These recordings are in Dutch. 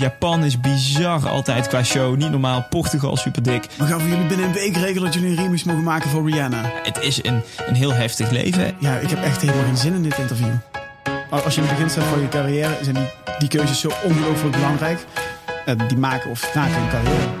Japan is bizar altijd qua show. Niet normaal. Portugal super dik. We gaan voor jullie binnen een week regelen dat jullie een remix mogen maken voor Rihanna. Het is een, een heel heftig leven. Ja, ik heb echt helemaal geen zin in dit interview. Als je in het begin staat van je carrière, zijn die, die keuzes zo ongelooflijk belangrijk. Uh, die maken of maken een carrière.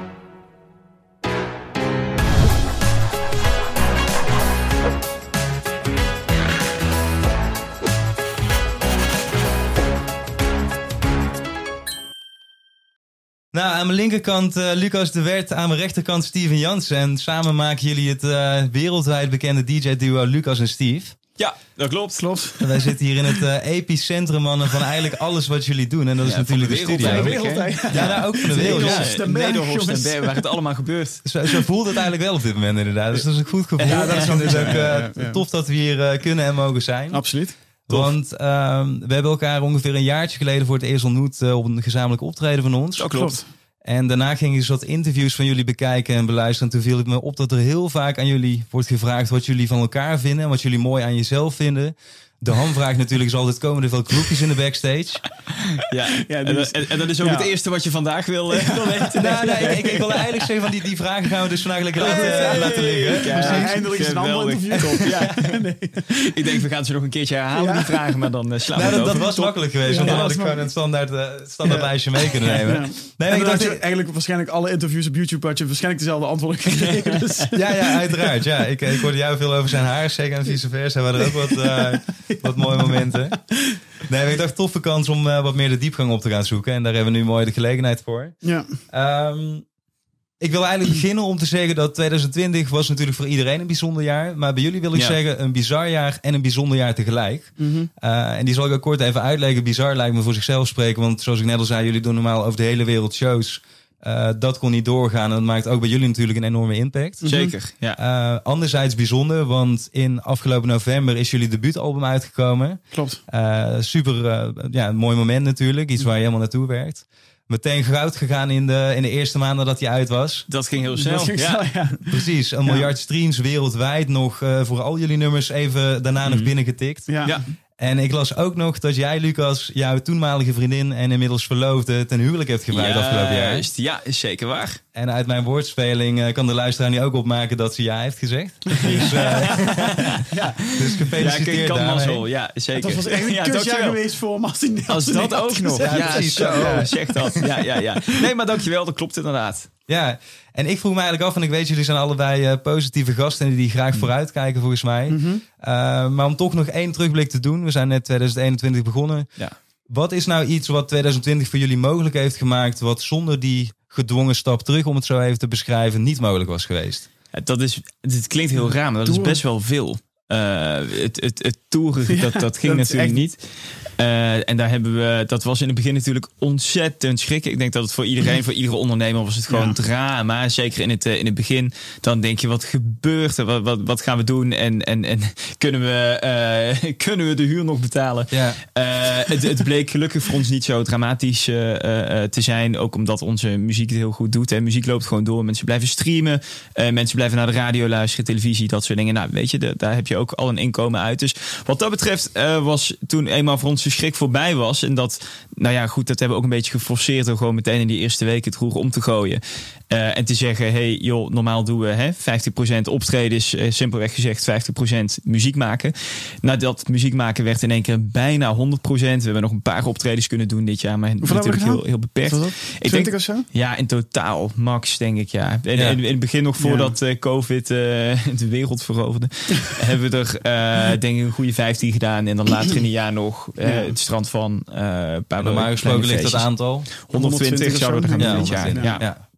Nou, aan mijn linkerkant uh, Lucas de Wert, aan mijn rechterkant Steven Jansen. En samen maken jullie het uh, wereldwijd bekende DJ-duo Lucas en Steve. Ja, dat klopt. Klopt. En wij zitten hier in het uh, epicentrum mannen, van eigenlijk alles wat jullie doen. En dat is natuurlijk de, de studio. Van de wereld, ja, nou, ook van de wereld. Ja, Nederhorst en Berg, waar het allemaal gebeurt. Zo, zo voelt het eigenlijk wel op dit moment inderdaad. Dus dat is een goed gevoel. Ja, dat is dus ook uh, tof dat we hier uh, kunnen en mogen zijn. Absoluut. Want um, we hebben elkaar ongeveer een jaartje geleden voor het eerst ontmoet uh, op een gezamenlijk optreden van ons. Dat klopt. En daarna ging ik wat interviews van jullie bekijken en beluisteren. En toen viel het me op dat er heel vaak aan jullie wordt gevraagd wat jullie van elkaar vinden. En wat jullie mooi aan jezelf vinden. De hamvraag natuurlijk is altijd, komen er veel groepjes in de backstage? Ja, ja en, en, en, dat is ook ja. het eerste wat je vandaag wil, wil weten. nou, nee, ik, ik, wil eigenlijk zeggen, van die, die vragen gaan we dus vandaag lekker laten, uh, laten liggen. Ja. Eindelijk is een ander interview. Ja. nee. Ik denk, we gaan ze nog een keertje herhalen, die vragen, maar dan uh, slaan we nou, dat, dat was Top. makkelijk geweest, want dan had ik gewoon een standaard, uh, standaard lijstje mee kunnen nemen. Nee, ik dacht, eigenlijk waarschijnlijk alle interviews op YouTube had je waarschijnlijk dezelfde antwoord gekregen. Dus. Ja, ja, uiteraard. Ja. Ik, ik hoorde jou veel over zijn haar, zeker en vice versa. We hadden ook wat, wat mooie momenten. Nee, ik dacht toffe kans om uh, wat meer de diepgang op te gaan zoeken. En daar hebben we nu mooi de gelegenheid voor. Ja. Um, ik wil eigenlijk beginnen om te zeggen dat 2020 was natuurlijk voor iedereen een bijzonder jaar. Maar bij jullie wil ik ja. zeggen een bizar jaar en een bijzonder jaar tegelijk. Mm -hmm. uh, en die zal ik ook kort even uitleggen. Bizar lijkt me voor zichzelf spreken. Want zoals ik net al zei, jullie doen normaal over de hele wereld shows. Uh, dat kon niet doorgaan. En dat maakt ook bij jullie natuurlijk een enorme impact. Zeker, ja. Uh, anderzijds bijzonder, want in afgelopen november is jullie debuutalbum uitgekomen. Klopt. Uh, super, ja, een mooi moment natuurlijk. Iets waar je helemaal naartoe werkt. Meteen goud gegaan in de, in de eerste maanden dat hij uit was. Dat ging heel snel. Ging ja. snel ja. Precies, een miljard streams wereldwijd nog voor al jullie nummers even daarna mm. nog binnengetikt. Ja. En ik las ook nog dat jij, Lucas, jouw toenmalige vriendin en inmiddels verloofde ten huwelijk hebt ja, afgelopen jaar. Juist, ja, is zeker waar. En uit mijn woordspeling uh, kan de luisteraar nu ook opmaken dat ze ja heeft gezegd. Dus, uh, ja. dus gefeliciteerd ja, kan daarmee. mazzel, ja, zeker. Dat was echt een ja, kusjaar geweest voor Martin Als dat ook nog. Ja, precies zo. Ja, zeg dat. Ja, ja, ja. Nee, maar dankjewel, dat klopt inderdaad. Ja, en ik vroeg me eigenlijk af, en ik weet jullie zijn allebei uh, positieve gasten die graag vooruitkijken volgens mij. Mm -hmm. uh, maar om toch nog één terugblik te doen, we zijn net 2021 begonnen. Ja. Wat is nou iets wat 2020 voor jullie mogelijk heeft gemaakt, wat zonder die gedwongen stap terug, om het zo even te beschrijven, niet mogelijk was geweest? Ja, dat is, het klinkt heel raar, maar dat is best wel veel. Uh, het, het, het toeren, ja, dat, dat ging dat natuurlijk echt... niet. Uh, en daar hebben we, dat was in het begin natuurlijk ontzettend schrikken. Ik denk dat het voor iedereen, voor iedere ondernemer was het gewoon ja. drama. Zeker in het, uh, in het begin. Dan denk je, wat gebeurt er? Wat, wat, wat gaan we doen? En, en, en kunnen, we, uh, kunnen we de huur nog betalen? Ja. het, het bleek gelukkig voor ons niet zo dramatisch te zijn. Ook omdat onze muziek het heel goed doet. Hè. Muziek loopt gewoon door. Mensen blijven streamen. mensen blijven naar de radio luisteren, televisie, dat soort dingen. Nou, weet je, de, daar heb je ook al een inkomen uit. Dus wat dat betreft was toen eenmaal voor ons de schrik voorbij was. En dat, nou ja, goed, dat hebben we ook een beetje geforceerd om gewoon meteen in die eerste week het roer om te gooien. Uh, en te zeggen, hey joh, normaal doen we hè, 50% optredens, uh, simpelweg gezegd 50% muziek maken. Nou, dat muziek maken werd in één keer bijna 100%. We hebben nog een paar optredens kunnen doen dit jaar, maar Hoeveel natuurlijk heel, heel beperkt. Ik denk, of zo? Ja, in totaal, max denk ik, ja. In, ja. in, in het begin nog voordat ja. uh, COVID de wereld veroverde, hebben we er denk ik een goede 15 gedaan. En dan later in het jaar nog het strand van uh, Normaal gesproken ligt dat aantal 120 zouden we er gaan ja, dit jaar. Ja. ja.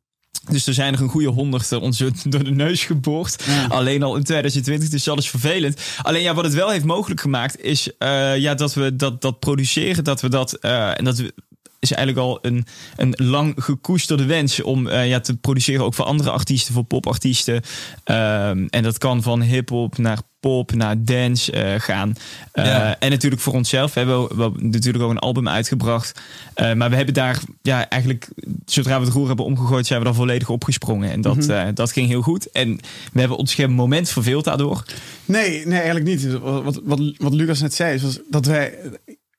Dus er zijn er een goede honderd ons door de neus geboord. Ja. Alleen al in 2020, dus dat is vervelend. Alleen ja, wat het wel heeft mogelijk gemaakt, is uh, ja, dat we dat, dat produceren, dat we dat. Uh, en dat we, is eigenlijk al een, een lang gekoesterde wens om uh, ja, te produceren, ook voor andere artiesten, voor popartiesten. Um, en dat kan van hip-hop naar pop naar dance uh, gaan. Uh, ja. En natuurlijk voor onszelf. We hebben we, natuurlijk ook een album uitgebracht. Uh, maar we hebben daar ja, eigenlijk, zodra we het roer hebben omgegooid, zijn we daar volledig opgesprongen. En dat, mm -hmm. dat ging heel goed. En we hebben ons geen moment verveeld daardoor. Nee, nee eigenlijk niet. Wat, wat, wat Lucas net zei, was dat wij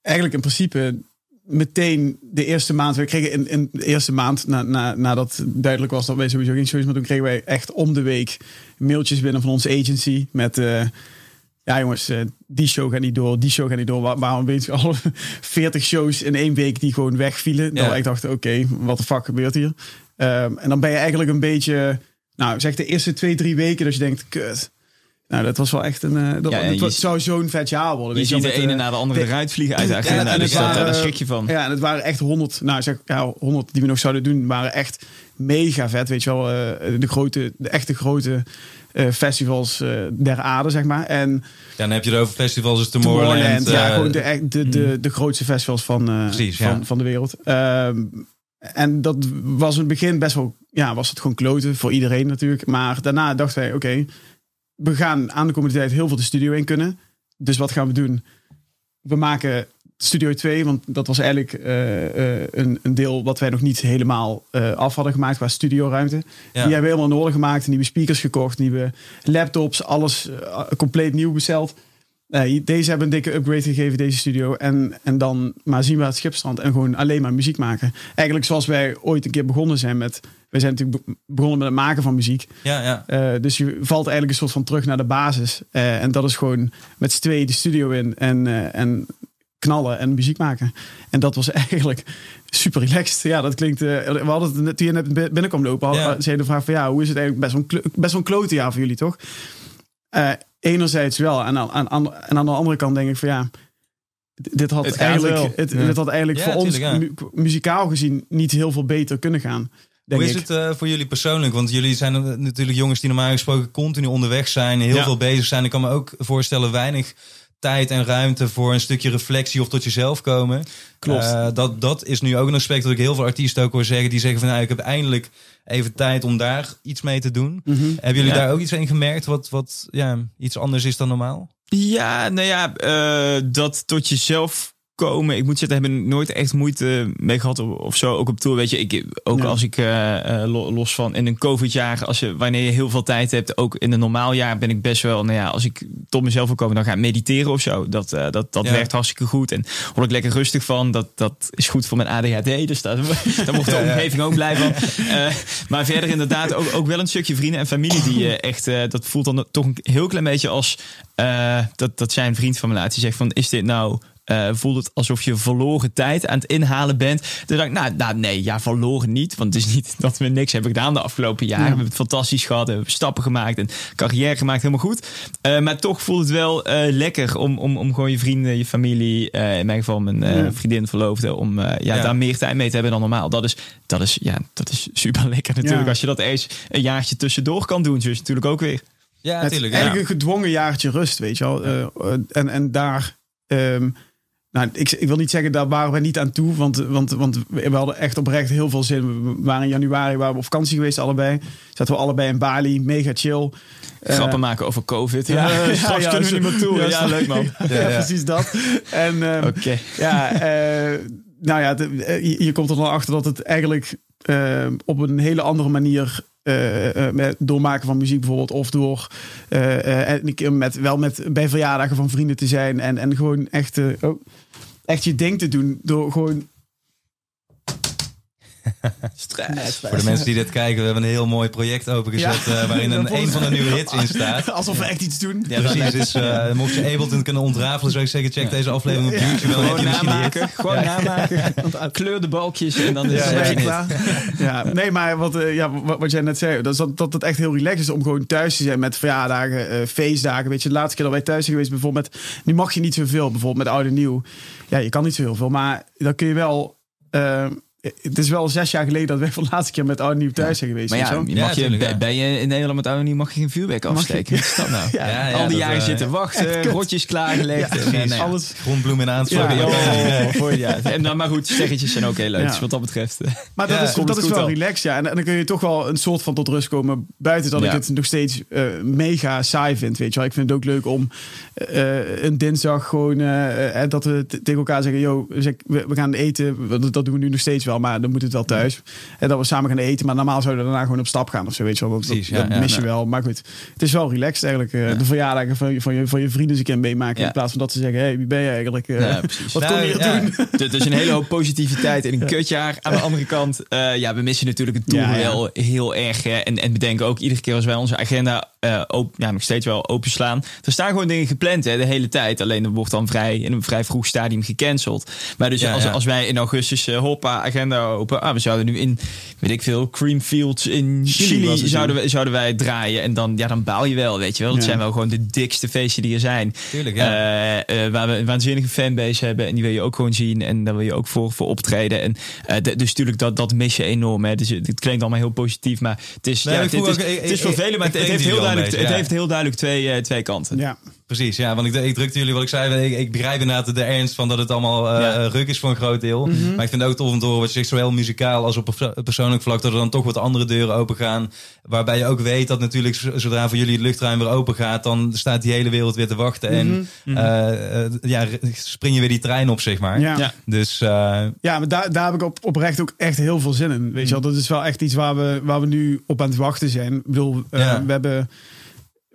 eigenlijk in principe meteen de eerste maand, we kregen in, in de eerste maand, na, na, nadat duidelijk was dat wij sowieso geen shows maar toen kregen wij echt om de week mailtjes binnen van onze agency met, uh, ja jongens, uh, die show gaat niet door, die show gaat niet door. Waar, waarom weet je al 40 shows in één week die gewoon wegvielen? Ja. We echt dachten, oké, wat de fuck gebeurt hier? Um, en dan ben je eigenlijk een beetje, nou zeg de eerste twee, drie weken dat je denkt, kut. Nou, dat was wel echt een. Uh, dat, ja, dat was, zou zo'n vet jaar worden. Je ziet de ene na de andere de, eruit vliegen uit de agenda. En, dus waren, daar schrik je van. Ja, en het waren echt 100, nou zeg ja, 100 die we nog zouden doen, waren echt mega vet. Weet je wel, uh, de grote, de echte grote uh, festivals uh, der aarde, zeg maar. En ja, dan heb je het over festivals als Tomorrowland. Tomorrowland ja, gewoon de, de, de, mm. de grootste festivals van, Precies, van, ja. van de wereld. Ehm, en dat was in het begin best wel, ja, was het gewoon kloten voor iedereen natuurlijk. Maar daarna dachten wij, oké, okay, we gaan aan de komende tijd heel veel de studio in kunnen. Dus wat gaan we doen? We maken Studio 2, want dat was eigenlijk uh, uh, een, een, deel wat wij nog niet helemaal uh, af hadden gemaakt qua studioruimte. Ja. Die hebben we helemaal nodig gemaakt. Nieuwe speakers gekocht, nieuwe laptops, alles compleet nieuw besteld. Deze hebben een dikke upgrade gegeven, deze studio. En, en dan maar zien we het schipstrand en gewoon alleen maar muziek maken. Eigenlijk zoals wij ooit een keer begonnen zijn met we zijn natuurlijk begonnen met het maken van muziek. Ja, ja. Uh, dus je valt eigenlijk een soort van terug naar de basis. Uh, en dat is gewoon met z'n tweeën de studio in en, uh, en knallen en muziek maken. En dat was eigenlijk super relaxed. Ja, dat klinkt. we hadden het toen je net binnenkwam lopen. Al, ja. zei de vraag van ja, hoe is het eigenlijk best wel een, best wel een klote jaar voor jullie, toch? Enerzijds wel. En aan, aan, en aan de andere kant denk ik van ja. Dit had, eigenlijk, het, ja. dit had eigenlijk voor ons mu muzikaal gezien niet heel veel beter kunnen gaan. Hoe is het uh, voor jullie persoonlijk? Want jullie zijn natuurlijk jongens die normaal gesproken continu onderweg zijn, heel ja. veel bezig zijn. Ik kan me ook voorstellen, weinig tijd en ruimte voor een stukje reflectie of tot jezelf komen. Klopt. Uh, dat, dat is nu ook een aspect dat ik heel veel artiesten ook hoor zeggen. Die zeggen van nou, ik heb eindelijk even tijd om daar iets mee te doen. Mm -hmm. Hebben jullie ja. daar ook iets in gemerkt wat, wat ja, iets anders is dan normaal? Ja, nou ja, uh, dat tot jezelf komen. Ik moet zeggen, hebben ik nooit echt moeite mee gehad of zo. Ook op tour, weet je. Ik, ook ja. als ik uh, los van in een COVID-jaar, als je wanneer je heel veel tijd hebt, ook in een normaal jaar ben ik best wel, nou ja, als ik tot mezelf wil komen, dan ga ik mediteren of zo. Dat, uh, dat, dat ja. werkt hartstikke goed. En word ik lekker rustig van. Dat, dat is goed voor mijn ADHD. Dus daar, daar mocht de omgeving ook blij van. Uh, maar verder inderdaad ook, ook wel een stukje vrienden en familie die echt, dat voelt dan toch een heel klein beetje als dat, dat zijn vriend van me laat. Die zegt van, is dit nou uh, voelt het alsof je verloren tijd aan het inhalen bent. Dan dacht ik, nou, nou nee, ja, verloren niet. Want het is niet dat we niks hebben gedaan de afgelopen jaren. Ja. We hebben het fantastisch gehad, we hebben stappen gemaakt en carrière gemaakt, helemaal goed. Uh, maar toch voelt het wel uh, lekker om, om, om gewoon je vrienden, je familie, in mijn geval mijn ja. vriendin, verloofde, om ja, ja, daar meer tijd mee te hebben dan normaal. Dat is, dat is, ja, dat is super lekker natuurlijk. Als je dat eens een jaartje tussendoor kan doen, dus natuurlijk ook weer. Ja, natuurlijk. Eigenlijk een gedwongen jaartje rust, weet je wel. en, en daar. Um, nou, ik, ik, wil niet zeggen, daar waren we niet aan toe. Want, want, want we hadden echt oprecht heel veel zin. We waren in januari waren we op vakantie geweest allebei. Zaten we allebei in Bali, mega chill. Grappen uh, maken over COVID. Ja, ja, ja kunnen we niet meer toe. Ja, leuk man. ja, precies dat. En uh, okay. ja, uh, nou ja, de, je, je, komt er dan achter dat het eigenlijk op een hele andere manier uh, met doormaken van muziek bijvoorbeeld. Of door uh, met, wel met, bij verjaardagen van vrienden te zijn. En, en gewoon echt, oh, echt je ding te doen. Door gewoon Stress. Voor de mensen die dit kijken, we hebben een heel mooi project opengezet ja. uh, waarin een, een van de nieuwe hits in staat. Alsof we echt iets doen. Ja, precies. Dus uh, mocht je Ableton kunnen ontrafelen, zou ik zeggen, check deze aflevering op YouTube. Gewoon namaken. Gewoon namaken. Kleur de balkjes en dan is het klaar. Ja, nee, maar wat, uh, ja, wat, wat, jij net zei, dat, dat, dat het echt heel relaxed is om gewoon thuis te zijn met verjaardagen, feestdagen. Weet je, de laatste keer dat wij thuis zijn geweest, bijvoorbeeld, met, nu mag je niet zoveel, bijvoorbeeld met oude nieuw. Ja, je kan niet zo heel veel, maar dan kun je wel het is wel zes jaar geleden dat wij voor de laatste keer met Oude Nieuw thuis zijn geweest. Maar ja, mag ja, je, ben, ben je in Nederland met Oude Nieuw mag je geen vuurwerk afsteken. Wat is dat nou? ja, Al die jaren uh, zitten wachten, rotjes klaargelegd. Ja, nee, nee, alles. Grondbloem in aanslag. Ja, ja. En dan, maar goed, steggetjes zijn ook heel leuk. Dus wat dat betreft. Maar dat is, dat is wel relaxed, ja. En, en, dan kun je toch wel een soort van tot rust komen. Buiten dat ik het nog steeds uh, mega saai vind, weet je wel. Ik vind het ook leuk om uh, een dinsdag gewoon... dat we tegen elkaar zeggen, yo, we gaan eten. Dat doen we nu nog steeds wel wel, maar dan moet het wel thuis. En dat we samen gaan eten, maar normaal zouden we daarna gewoon op stap gaan of zo, weet je wel. Dat, Precies, dat, ja, mis je wel. Maar goed, het is wel relaxed eigenlijk. De verjaardagen van je, van je, van je vrienden een keer meemaken. In plaats van dat ze zeggen, hé, hey, wie ben je eigenlijk? wat kon je nou, doen? Dus een hele hoop positiviteit in een kutjaar. Aan de andere kant, ja, we missen natuurlijk het doel wel heel erg. En, en bedenken ook iedere keer als wij onze agenda uh, op, ja, nog steeds wel openslaan. Er staan gewoon dingen gepland hè, de hele tijd. Alleen dat wordt dan vrij in een vrij vroeg stadium gecanceld. Maar dus als, als wij in augustus uh, hoppa, agenda open. Ah, we zouden nu in, weet ik veel, Creamfields in Chili, zouden, we, zouden wij draaien. En dan, ja, dan baal je wel, weet je wel. Dat zijn wel gewoon de dikste feesten die er zijn. Tuurlijk, ja. Uh, waar we een waanzinnige fanbase hebben. En die wil je ook gewoon zien. En daar wil je ook voor, voor optreden. En dus natuurlijk, dat, dat mis je enorm. Hè. Dus het klinkt allemaal heel positief. Maar het is, nee, ja, het, is, het is vervelend, maar het, heeft heel duidelijk, het heeft heel duidelijk twee, twee kanten. Ja. Precies, ja, want ik, ik drukte jullie wat ik zei. Ik, ik begrijp inderdaad de ernst van dat het allemaal uh, ruk is voor een groot deel. Mhm. Maar ik vind het ook tof om te horen wat je zegt, zowel muzikaal als op persoonlijk vlak, dat er dan toch wat andere deuren open gaan. Waarbij je ook weet dat natuurlijk zodra voor jullie het luchtruim weer open gaat, dan staat die hele wereld weer te wachten. En mhm. Mhm. Uh, ja, spring je weer die trein op, zeg maar. Ja. Dus, ja, maar daar, daar heb ik op, oprecht ook echt heel veel zin in. Weet je wel, dat is wel echt iets waar we, waar we nu op aan het wachten zijn. Ik bedoel, we hebben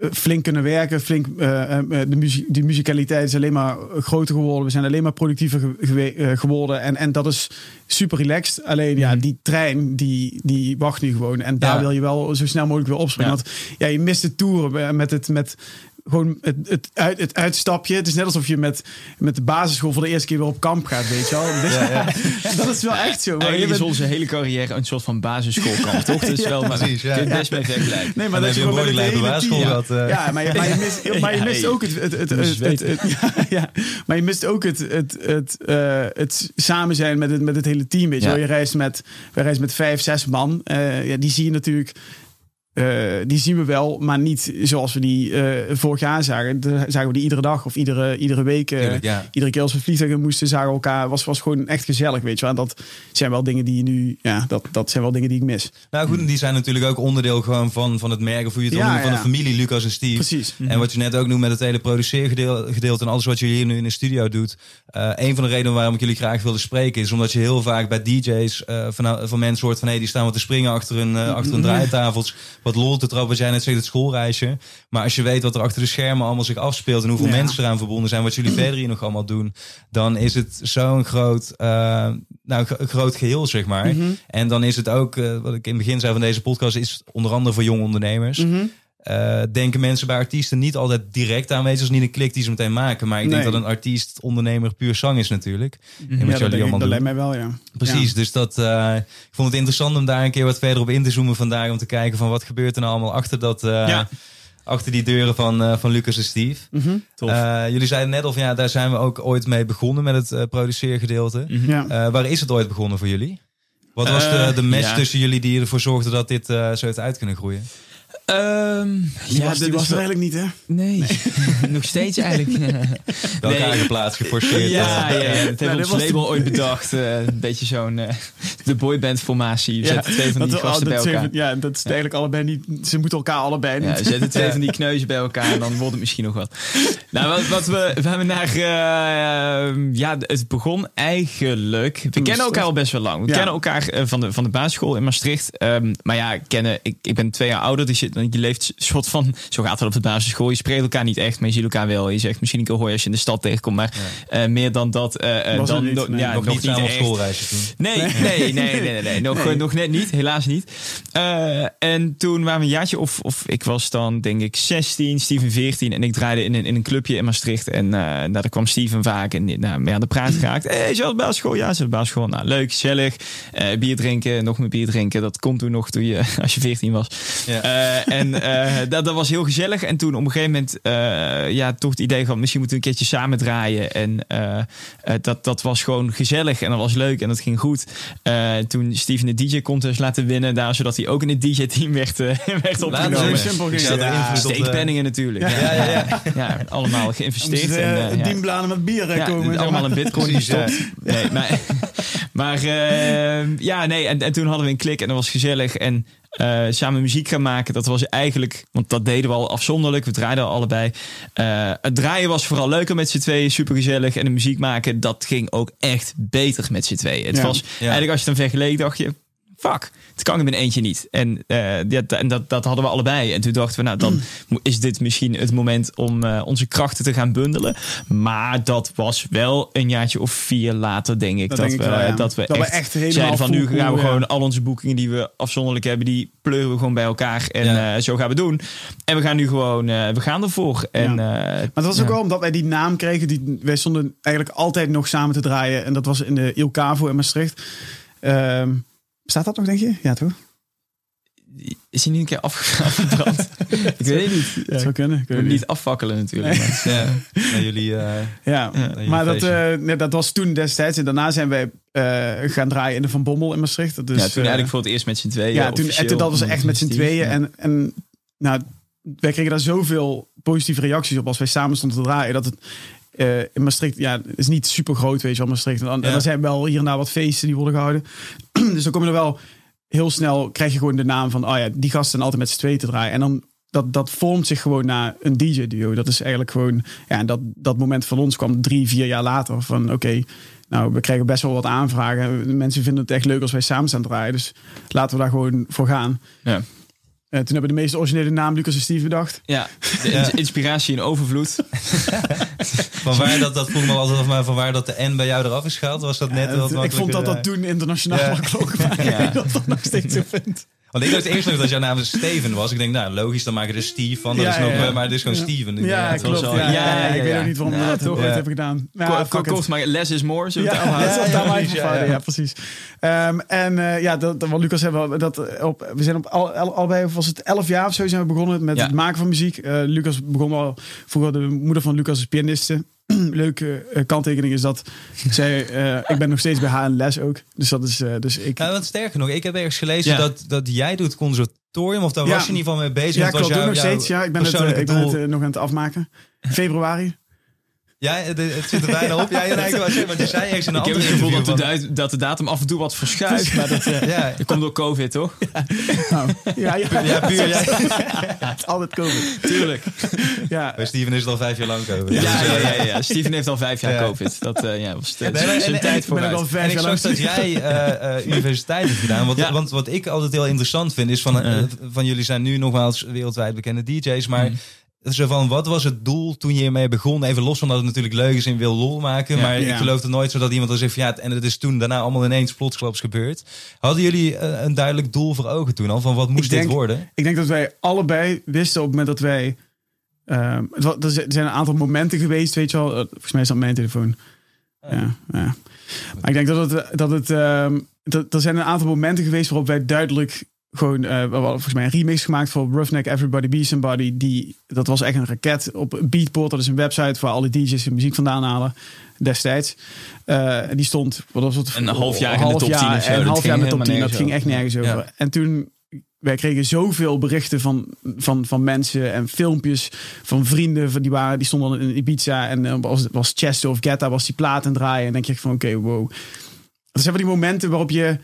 flink kunnen werken. Flink, uh, de, muziek, die muzikaliteit is alleen maar groter geworden. We zijn alleen maar productiever geworden. En, en dat is super relaxed. Alleen ja, mhm. die trein die, die wacht nu gewoon. En daar wil je wel zo snel mogelijk weer opspringen. Want ja, je mist de toeren met het, met, gewoon het, het, uit, het uitstapje. Het is net alsof je met, met de basisschool voor de eerste keer weer op kamp gaat, weet je wel. Ja, ja. dat is wel echt zo. Maar Eigenlijk is onze hele carrière een soort van basisschoolkamp, toch? Dus wel, maar precies, ja. kun best mee vergelijken. Nee, maar dat je gewoon met basisschool gehad. Uh. Ja, maar je, maar je mist, maar je mist ook het... het, het, het, het ja, maar je mist ook het, het, het, uh, het samen zijn met het, met het hele team, weet je wel. Je reist met, we reizen met vijf, zes man. Uh, ja, die zie je natuurlijk uh, die zien we wel, maar niet zoals we die uh, vorig jaar zagen. De, zagen we die iedere dag of iedere, iedere week. Uh, Iedere keer als we vliegtuigen moesten, zagen we elkaar. Was, was gewoon echt gezellig, weet je wel. En dat zijn wel dingen die je nu, ja, dat, dat zijn wel dingen die ik mis. Nou goed, die zijn natuurlijk ook onderdeel gewoon van, van het merken, of hoe je het ja, van de familie Lucas en Steve. Precies. En wat je net ook noemt met het hele produceergedeelte en alles wat je hier nu in de studio doet. een van de redenen waarom ik jullie graag wilde spreken is omdat je heel vaak bij DJ's van, van mensen hoort van hé, hey, die staan wat te springen achter een, achter een draaitafels wat lol te trappen. Jij net zegt, het schoolreisje. Maar als je weet wat er achter de schermen allemaal zich afspeelt en hoeveel mensen eraan verbonden zijn, wat jullie verder hier nog allemaal doen, dan is het zo'n groot, uh, nou, groot geheel, zeg maar. Mhm. En dan is het ook, uh, wat ik in het begin zei van deze podcast, is onder andere voor jonge ondernemers. Mhm. Uh, denken mensen bij artiesten niet altijd direct aanwezig. is niet een klik die ze meteen maken. Maar ik denk dat een artiest, ondernemer, puur zang is natuurlijk. Mm -hmm. ja, dat, mij wel, ja. Precies, dus dat, uh, ik vond het interessant om daar een keer wat verder op in te zoomen vandaag. Om te kijken van wat gebeurt er nou allemaal achter dat... Uh, ja. Achter die deuren van, van Lucas en Steve. -hmm. jullie zeiden net of ja, daar zijn we ook ooit mee begonnen met het produceergedeelte. Mm -hmm. ja. waar is het ooit begonnen voor jullie? Wat was de, de match tussen jullie die ervoor zorgde dat dit zo heeft uit kunnen groeien? Um, ja, was, die was er eigenlijk niet, hè? Nee, nog steeds eigenlijk. Elkaar nee. geplaatst, geforceerd. Ja, ja, ja, dat hebben we ons label ooit bedacht. Uh, een beetje zo'n uh, de boyband formatie. Je ja, twee van die dat, gasten bij elkaar. ja, dat is eigenlijk allebei niet... Ze moeten elkaar allebei niet. Ja, zetten twee van die kneuzen bij elkaar en dan wordt het misschien nog wat. Nou, wat, wat we, we hebben naar... Uh, ja, het begon eigenlijk... We kennen elkaar al best wel lang. We kennen elkaar van, de, van de basisschool in Maastricht. Um, maar ja, kennen, ik, ik ben twee jaar ouder, dus je, je leeft soort van, zo gaat het op de basisschool. Je spreekt elkaar niet echt, maar je ziet elkaar wel. Je zegt misschien een keer hoor je als je in de stad tegenkomt, maar uh, meer dan dat. Uh, dan, niet, nee, ja, nog, nog niet, niet schoolreisje toen. Nee, nee, nee, nee, nee, nee, Nog, nee. nog net niet, helaas niet. Uh, en toen waren we een jaartje of, of ik was dan denk ik 16, Steven 14 en ik draaide in een, in een clubje in Maastricht en uh, nou, daar kwam Steven vaak en nou, mee aan de praat geraakt. Hé, hey, je basisschool? Ja, ze basisschool. Nou, leuk, gezellig. Uh, bier drinken, nog meer bier drinken. Dat komt toen nog toen je, als je 14 was. Ja. En uh, dat, dat was heel gezellig. En toen op een gegeven moment, uh, ja, toch het idee van misschien moeten we een keertje samen draaien. En uh, dat, dat was gewoon gezellig en dat was leuk en dat ging goed. toen Steven de DJ contest laten winnen, daar zodat hij ook in het DJ-team werd, werd opgenomen. simpel ging. Ja, Steekpenningen natuurlijk. Ja, ja, ja, ja. allemaal geïnvesteerd. en, uh, met bier ja, komen. Allemaal een bitcoin gestopt. Nee, maar, Maar uh, ja, nee, en, en toen hadden we een klik en dat was gezellig. En uh, samen muziek gaan maken, dat was eigenlijk, want dat deden we al afzonderlijk. We draaiden al allebei. Uh, het draaien was vooral leuker met z'n tweeën, super gezellig. En de muziek maken, dat ging ook echt beter met z'n tweeën. Het was eigenlijk, als je het dan vergeleek, dacht je, fuck, het kan in mijn eentje niet. En, uh, dat, en dat, dat hadden we allebei. En toen dachten we, nou, dan is dit misschien het moment om uh, onze krachten te gaan bundelen. Maar dat was wel een jaartje of vier later, denk ik. Dat, dat, we, wel, ja. dat we dat echt, we echt helemaal zeiden van nu gaan we gewoon al onze boekingen die we afzonderlijk hebben, die pleuren we gewoon bij elkaar. En ja. uh, zo gaan we doen. En we gaan nu gewoon, we gaan ervoor. En, maar dat was ook wel omdat wij die naam kregen. Die, wij stonden eigenlijk altijd nog samen te draaien. En dat was in de Il Cavo in Maastricht. Ehm, Staat dat nog, denk je? Ja, toch? Is hij niet een keer afgebrand? ik weet het niet. Ja, zou kunnen. Ik niet afvakkelen natuurlijk. Nee. ja. Naar jullie, uh, ja. maar dat, uh, nee, dat was toen destijds. En daarna zijn wij uh, gaan draaien in de Van Bommel in Maastricht. Dus, ja, toen eigenlijk voor het eerst met z'n tweeën. Ja, toen, en toen dat was echt met z'n tweeën. En, en nou, wij kregen daar zoveel positieve reacties op als wij samen stonden te draaien. Dat het uh, in Maastricht, ja, is niet super groot, weet je wel, Maastricht. En, dan, ja. er zijn wel hier en daar wat feesten die worden gehouden. dus dan kom je er wel heel snel, krijg je gewoon de naam van, oh ja, die gasten zijn altijd met z'n tweeën te draaien. En dan, dat, dat vormt zich gewoon naar een DJ-duo. Dat is eigenlijk gewoon, ja, en dat, dat moment van ons kwam drie, vier jaar later. Van oké, okay, nou, we krijgen best wel wat aanvragen. Mensen vinden het echt leuk als wij samen staan draaien. Dus laten we daar gewoon voor gaan. Ja. Uh, toen hebben de meest originele naam Lucas en Steve bedacht. Ja, de inspiratie in overvloed. van waar dat, dat vroeg me altijd af, maar van waar dat de N bij jou eraf is gehaald, was dat net wat Ik vond dat dat toen internationaal ja. makkelijk ja. dat dat nog steeds zo vindt. Want ik dacht eerst nog dat jouw naam Steven was. Ik denk, nou logisch, dan maken we er Steve van. Dat ja, is nog, ja. Maar het is gewoon Steven. Ja, klopt. Zo, ja, ja, ik weet ook niet waarom we dat toch ooit hebben gedaan. Nou, Kort, maar less is more. Zo ja, ja, ja, precies. Um, en uh, ja, dat, wat Lucas hebben dat op, we zijn op al, al, allebei, was het elf jaar of zo zijn we begonnen met het maken van muziek. Uh, Lucas begon al, vroeger de moeder van Lucas is pianiste. leuke uh, kanttekening is dat zij, uh, ik ben nog steeds bij haar in les ook. Dus dat is, uh, dus ik. Nou, wat sterker nog, ik heb ergens gelezen ja. dat, dat jij doet conservatorium, of daar ja. was je in ieder geval mee bezig. Ja, klopt, nog steeds. Ja, ik ben het, ik ben het nog aan het afmaken. Februari. Ja, het, zit er bijna op. Ja, ja nee, maar je zei eens een Ik heb het gevoel dat de, dat de datum af en toe wat verschuift. maar dat, uh, ja. dat komt door COVID, toch? Ja, nou, ja, ja, ja, puur. Ja. het is altijd COVID. Tuurlijk. Ja. Bij Steven is het al vijf jaar lang COVID. Ja, ja, ja, ja, Steven heeft al vijf jaar COVID. Dat uh, ja, was de, nee, zijn tijd voor. Ik ben al vijf jaar lang. dat jij uh, universiteit hebt gedaan. Want, want wat ik altijd heel interessant vind, is van, van jullie zijn nu nogmaals wereldwijd bekende DJ's, maar zo van, wat was het doel toen je hiermee begon? Even los van dat het natuurlijk leuk is en wil lol maken. Maar ik geloof er nooit zo dat iemand dan zegt van, ja, en het is toen daarna allemaal ineens plotsklaps gebeurd. Hadden jullie uh, een duidelijk doel voor ogen toen al? Van wat moest dit worden? Ik denk dat wij allebei wisten op het moment dat wij... Uh, er zijn een aantal momenten geweest, weet je wel. Volgens mij is dat mijn telefoon. Oh. Ja, ja. Maar ik denk dat het... Dat het um, dat, er zijn een aantal momenten geweest waarop wij duidelijk gewoon, uh, we volgens mij een remix gemaakt voor Roughneck Everybody Be Somebody. Die, dat was echt een raket op Beatport. Dat is een website waar alle DJ's hun muziek vandaan halen destijds. Uh, die stond, wat was het? Een half jaar in de top 10 En een half jaar in de top 10. Dat ging echt nergens over. En toen, wij kregen zoveel berichten van, van, van mensen en filmpjes van vrienden. Van die, waren, die stonden in Ibiza en uh, was, was Chester of Getta was die plaat en draaien. En dan kreeg je van, oké, okay, wow. Dat zijn van die momenten waarop je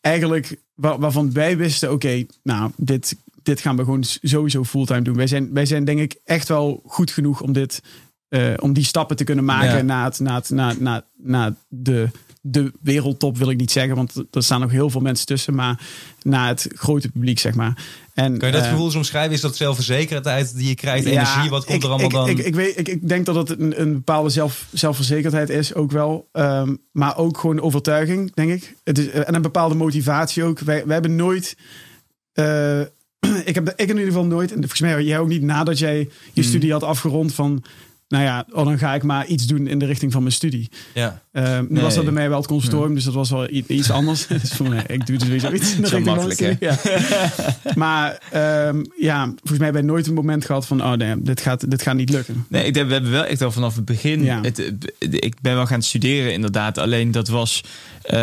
eigenlijk waar, waarvan wij wisten, oké, nou, dit, dit gaan we gewoon sowieso fulltime doen. Wij zijn, wij zijn denk ik echt wel goed genoeg om dit, uh, om die stappen te kunnen maken ja. naar, het, naar, het, naar, naar, naar de, de wereldtop, wil ik niet zeggen, want er staan nog heel veel mensen tussen, maar naar het grote publiek, zeg maar. En, kan je dat uh, gevoel omschrijven? Is dat zelfverzekerdheid die je krijgt, energie? Ja, wat komt ik, er allemaal ik, dan? Ik, ik, weet, ik, ik denk dat het een, een bepaalde zelf, zelfverzekerdheid is, ook wel. Um, maar ook gewoon overtuiging, denk ik. Het is, en een bepaalde motivatie ook. Wij, wij hebben nooit... Uh, ik heb ik in ieder geval nooit, en volgens mij jij ook niet nadat jij je hmm. studie had afgerond van nou ja, oh, dan ga ik maar iets doen in de richting van mijn studie. Ja. Uh, nu nee. was dat bij mij wel het consortium, dus dat was wel iets anders. dus voor mij, ik doe dus weer zoiets richting van mijn ja. maar um, ja, volgens mij heb ik nooit een moment gehad van, oh nee, dit gaat, dit gaat niet lukken. Nee, ik denk, we hebben wel echt al vanaf het begin, ja. het, ik ben wel gaan studeren inderdaad, alleen dat was uh,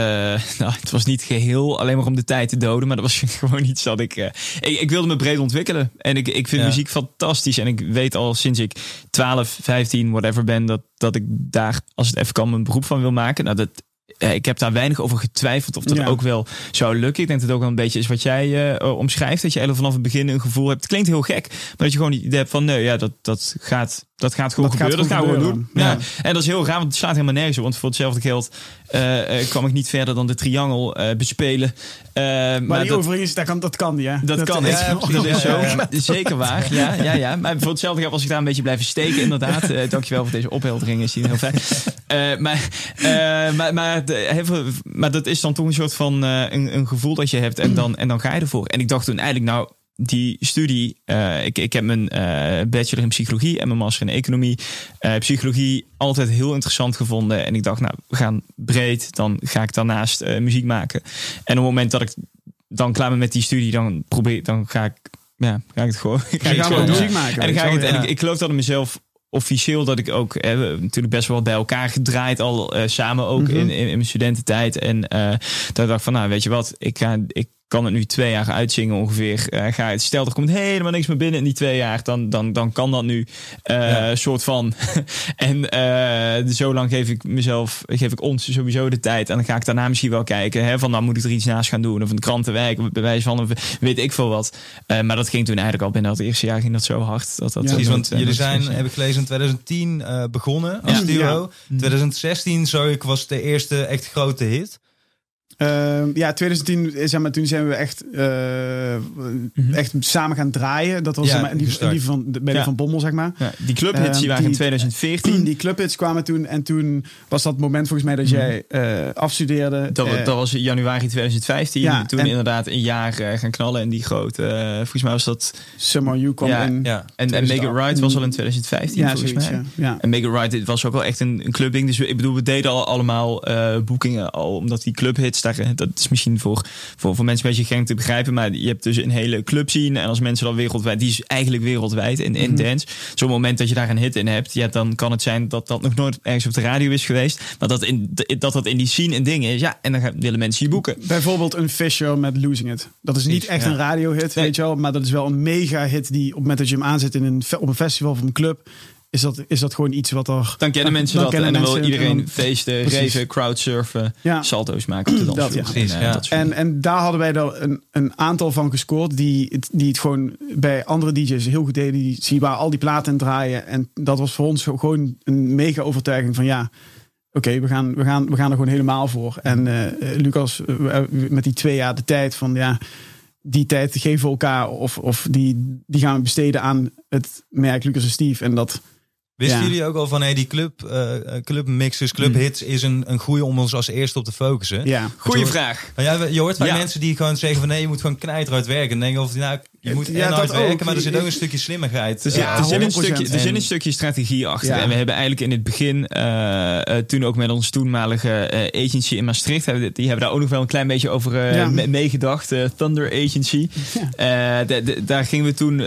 nou, het was niet geheel alleen maar om de tijd te doden, maar dat was gewoon iets dat ik. Uh, ik, ik, wilde me breed ontwikkelen. En ik, ik vind ja. muziek fantastisch. En ik weet al sinds ik 12, 15, whatever ben, dat, dat ik daar, als het even kan, mijn beroep van wil maken. Nou, dat, ik heb daar weinig over getwijfeld of dat ook wel zou lukken. Ik denk dat het ook wel een beetje is wat jij omschrijft. Dat je eigenlijk vanaf het begin een gevoel hebt. Het klinkt heel gek, maar dat je gewoon idee hebt van nee, ja, dat, dat gaat dat gaat gewoon dat gebeuren. Gaat dat gaan we doen. Ja. En dat is heel raar, want het slaat helemaal nergens op. Want voor hetzelfde geld uh, kwam ik niet verder dan de triangel bespelen. Maar, maar die dat, overigens, dat kan, dat kan ja. Dat, kan niet. dat is zo. Zeker waar. Ja, ja, ja. Maar voor hetzelfde geld was ik daar een beetje blijven steken, inderdaad. Dankjewel voor deze opheldering. Is heel fijn. maar, maar, maar, maar dat is dan toch een soort van een, een gevoel dat je hebt. En dan, en dan ga je ervoor. En ik dacht toen eigenlijk, nou die studie, uh, ik, ik heb mijn uh, bachelor in psychologie en mijn master in economie. Uh, psychologie altijd heel interessant gevonden. En ik dacht, nou, we gaan breed. Dan ga ik daarnaast muziek maken. En op het moment dat ik dan klaar ben met die studie, dan probeer dan ga ik, ja, ga ik het gewoon. Ga ik gewoon muziek maken. En, dan ga ik, het, en ik, ik geloof dat ik mezelf officieel dat ik ook heb natuurlijk best wel bij elkaar gedraaid al samen ook mhm. in, in, in, mijn studententijd en uh, dat dacht van nou weet je wat ik ga ik kan het nu twee jaar uitzingen ongeveer. Uh, ga het, stel, er komt helemaal niks meer binnen in die twee jaar. Dan, dan, dan kan dat nu uh, soort van. en uh, zo lang geef ik mezelf, geef ik ons sowieso de tijd. En dan ga ik daarna misschien wel kijken. Hè, van dan moet ik er iets naast gaan doen. Of een krantenwerk, bij wijze van weet ik veel wat. maar dat ging toen eigenlijk al binnen het eerste jaar ging dat zo hard. Dat, dat ja, precies, want jullie zijn, heb ik gelezen, in 2010 begonnen als duo. 2016, zo ik, was de eerste echt grote hit. Uh, ja, 2010, zeg maar, toen zijn we echt, uh, echt samen gaan draaien. Dat was ja, zeg maar, die, die, van, bij ja. Van Bommel, zeg maar. Ja, die clubhits die waren in 2014. Die clubhits kwamen toen. En toen was dat moment volgens mij dat mhm. jij uh, afstudeerde. Dat, dat, was januari 2015. Ja, toen inderdaad een jaar gaan knallen. En die grote, volgens mij was dat... Summer You kwam in. Ja. En, en Make It Right was al in 2015 ja, volgens zoiets, mij. Ja. En Make It Right was ook wel echt een, een clubding. Dus ik bedoel, we deden al allemaal boekingen al. Omdat die clubhits dat is misschien voor, voor, voor mensen een beetje gek te begrijpen. Maar je hebt dus een hele club zien. En als mensen dan wereldwijd, die is eigenlijk wereldwijd in, in mm dance. Zo'n moment dat je daar een hit in hebt, ja, dan kan het zijn dat dat nog nooit ergens op de radio is geweest. Maar dat in, dat, dat in die scene een ding is. Ja, en dan willen mensen je boeken. Bijvoorbeeld een Fisher met Losing It. Dat is niet echt een radiohit, weet je wel. Maar dat is wel een mega hit die op het moment dat je hem aanzet in een, op een festival of een club is dat, is dat gewoon iets wat er... Dan kennen mensen dan dat en dan wil iedereen feesten, reven, crowdsurfen, ja. salto's maken op de dansvloer. Dat, ja. En, en, en, daar hadden wij er een, een aantal van gescoord die, die het gewoon bij andere DJ's heel goed deden. Die zien waar al die platen in draaien. En dat was voor ons gewoon een mega overtuiging van ja... Oké, we, gaan, we, gaan, we gaan er gewoon helemaal voor. En uh, Lucas, uh, met die twee jaar de tijd van ja, die tijd geven we elkaar of, of die, die gaan we besteden aan het merk Lucas en Steve. En dat, Wisten jullie ook al van hey, die club, uh, club mixes, club mm. hits is een, een goede om ons als eerste op te focussen? Ja, goede vraag. Ja, je hoort vaak mensen die gewoon zeggen van nee, je moet gewoon knijteruit werken. En denken of nou, je moet ja, hard werken, maar er zit ook een stukje slimmigheid. Er zit, ja, er zit, een, stukje, er zit een stukje strategie achter. En we hebben eigenlijk in het begin, uh, toen ook met onze toenmalige uh, agency in Maastricht, hebben, die hebben daar ook nog wel een klein beetje over uh, meegedacht. Thunder Agency. daar gingen we toen,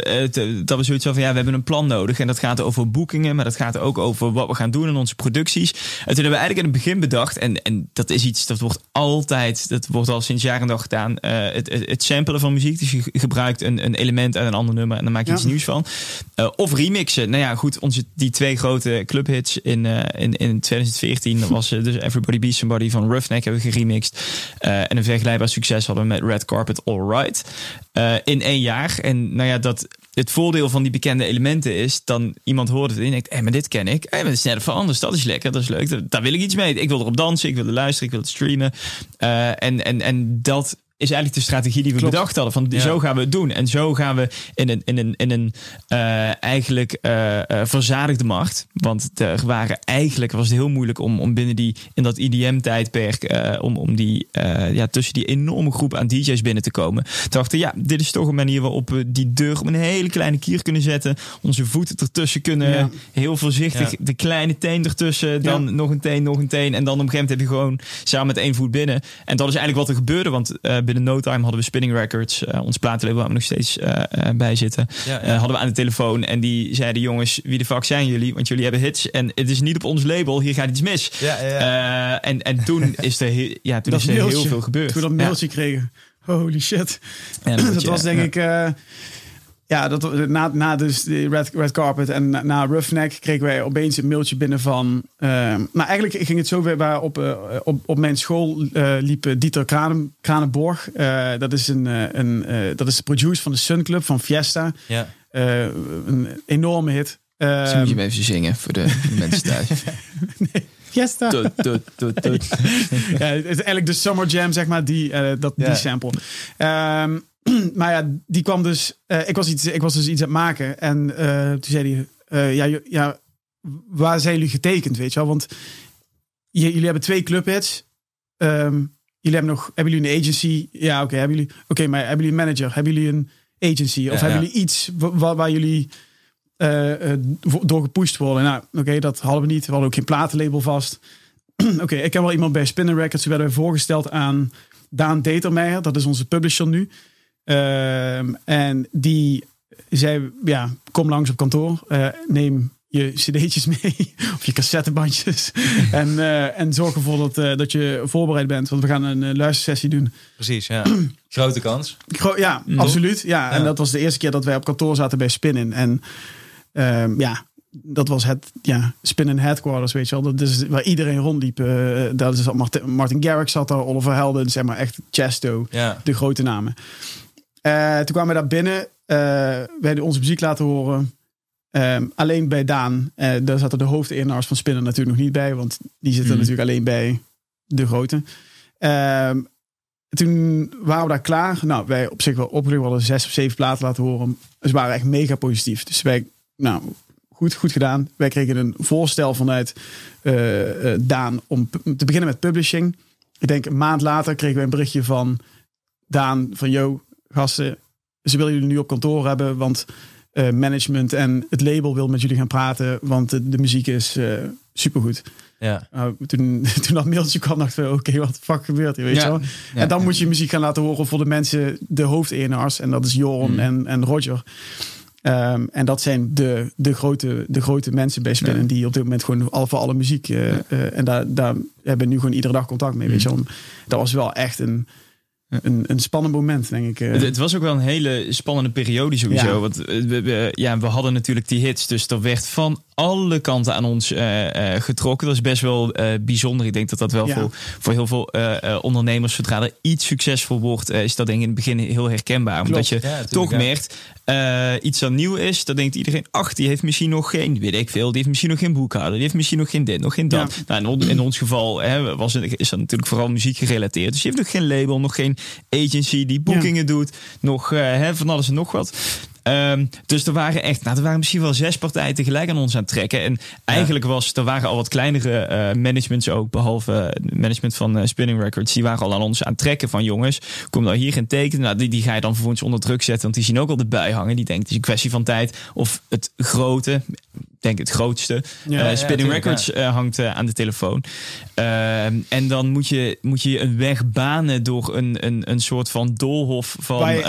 dat we zoiets van, ja, we hebben een plan nodig. En dat gaat over boekingen, maar dat gaat ook over wat we gaan doen in onze producties. En toen hebben we eigenlijk in het begin bedacht, en, en dat is iets dat wordt altijd, dat wordt al sinds jaren en dag gedaan, het, het, het samplen van muziek. Dus je gebruikt een een element uit een ander nummer en dan maak je iets nieuws van. Uh, of remixen. Nou ja, goed, onze, die twee grote clubhits in, uh, in, in 2014 was uh, dus Everybody Be Somebody van Roughneck hebben we geremixed. en een vergelijkbaar succes hadden we met Red Carpet All Right. in één jaar. En nou ja, dat het voordeel van die bekende elementen is, dan iemand hoort het en denkt, hé, hey, maar dit ken ik. Hé, hey, maar het is net veranderd. Dat is lekker, dat is leuk. Daar wil ik iets mee. Ik wil erop dansen, ik wil er luisteren, ik wil het streamen. en, en, en dat is eigenlijk de strategie die we bedacht hadden. Van zo gaan we het doen. En zo gaan we in een, in een, in een uh, eigenlijk uh, uh, verzadigde markt. Want er waren eigenlijk was het heel moeilijk om, om binnen die in dat IDM-tijdperk om, om die ja, tussen die enorme groep aan DJ's binnen te komen. Dachten, ja, dit is toch een manier waarop we die deur op een hele kleine kier kunnen zetten. Onze voeten ertussen kunnen. Heel voorzichtig de kleine teen ertussen. Dan nog een teen, nog een teen. En dan op een gegeven moment heb je gewoon samen met één voet binnen. En dat is eigenlijk wat er gebeurde. Want binnen no time hadden we Spinning Records, uh, ons platenlabel waar we nog steeds uh, bij zitten. hadden we aan de telefoon en die zeiden: Jongens, wie de fuck zijn jullie? Want jullie hebben hits en het is niet op ons label, hier gaat iets mis. Ja, en, en toen is er, ja, toen is er heel veel gebeurd. Toen we dat mailtje kregen. Holy shit. dat, was denk ik ja, dat, na, na dus de red, red carpet en na, na Roughneck kregen wij opeens een mailtje binnen van... Uh, maar eigenlijk ging het zo weer waar op, uh, op, op mijn school uh, liep Dieter Kranen, Kranenborg. dat, is een, een, dat is de producer van de Sun Club van Fiesta. Ja. een enorme hit. Dus moet je hem even zingen voor de, mensen thuis. nee. Fiesta. Tut, tut, tut, tut. ja, het is eigenlijk de Summer Jam, zeg maar, die, dat, die sample. Um, maar ja, die kwam dus. Uh, ik, was iets, ik was dus iets aan het maken. En uh, toen zei hij: uh, ja, ja, waar zijn jullie getekend? Weet je wel? Want jullie hebben twee clubhits. Um, jullie hebben nog. Hebben jullie een agency? Ja, oké. Okay, hebben jullie. Oké, okay, maar hebben jullie een manager? Hebben jullie een agency? Of ja, hebben ja. jullie iets waar, waar jullie door gepusht worden? Nou, oké, dat hadden we niet. We hadden ook geen platenlabel vast. oké, ik heb wel iemand bij Spinner Records. Die werden we voorgesteld aan Daan Determeijer. Dat is onze publisher nu. Uh, en die zei, ja, kom langs op kantoor. Uh, neem je cd'tjes mee of je cassettebandjes. en, uh, en zorg ervoor dat, uh, dat je voorbereid bent. Want we gaan een luistersessie doen. Precies, ja. Grote kans. Gro ja, mm. absoluut. Ja. ja. En dat was de eerste keer dat wij op kantoor zaten bij Spinnen. En ehm, ja, dat was het ja, Spinnen Headquarters, weet je wel. Dat is waar iedereen rondliep. Dat is Martin, Martin Garrix zat daar, Oliver Helden, zeg maar echt Chesto, ja. de grote namen. Uh, toen kwamen we daar binnen. Uh, we hebben onze muziek laten horen. Uh, alleen bij Daan. daar zaten de hoofdenaars van Spinnen natuurlijk nog niet bij. Want die zitten mm. natuurlijk alleen bij de grote. Ehm, toen waren we daar klaar. Nou, wij op zich wel opgelucht. We hadden zes of zeven platen laten horen. Ze waren echt mega positief. Dus wij, nou, goed, goed gedaan. Wij kregen een voorstel vanuit Daan om te beginnen met publishing. Ik denk een maand later kregen we een berichtje van Daan van... Yo, gasten, ze willen jullie nu op kantoor hebben, want uh, management en het label wil met jullie gaan praten, want de, de muziek is uh, supergoed. Ja. Uh, toen, toen dat mailtje kwam, dachten we, oké, okay, wat fuck gebeurt hier, weet ja. je wel? Ja. En dan moet je muziek gaan laten horen voor de mensen, de hoofdenaars, en dat is Joran mm. en, en Roger. Um, en dat zijn de, de, grote, de grote mensen bij Spinnen die op dit moment gewoon al voor alle muziek. Uh, en daar, daar hebben we nu gewoon iedere dag contact mee. Mm. Weet je wel. Dat was wel echt een, een, een spannend moment, denk ik. Het, het, was ook wel een hele spannende periode sowieso. Ja. Want we, we, ja, we hadden natuurlijk die hits. Dus er werd van alle kanten aan ons uh, uh, getrokken. Dat is best wel uh, bijzonder. Ik denk dat dat wel ja. voor, voor heel veel ondernemers, zodra er iets succesvol wordt, is dat denk ik in het begin heel herkenbaar. Klopt. Omdat je ja, toch merkt, iets dat nieuw is, dan denkt iedereen, ach, die heeft misschien nog geen, weet ik veel, die heeft misschien nog geen boekhouder, die heeft misschien nog geen dit, nog geen dat. Nou, in, in, ons geval hè, was het, is dat natuurlijk vooral muziek gerelateerd. Dus je hebt nog geen label, nog geen agency die boekingen doet, nog hè, van alles en nog wat. Um, dus er waren echt, nou, er waren misschien wel zes partijen tegelijk aan ons aan het trekken. En eigenlijk ja. was, er waren al wat kleinere uh, managements ook, behalve management van uh, Spinning Records, die waren al aan ons aan het trekken van jongens, kom nou hier geen teken. Nou, die, die ga je dan vervolgens onder druk zetten, want die zien ook al erbij hangen. Die denken, het is een kwestie van tijd. Of het grote, denk het grootste. Ja, uh, Spinning ja, Records uh, hangt uh, aan de telefoon. en dan moet je, moet je een weg banen door een, een, een soort van doolhof van,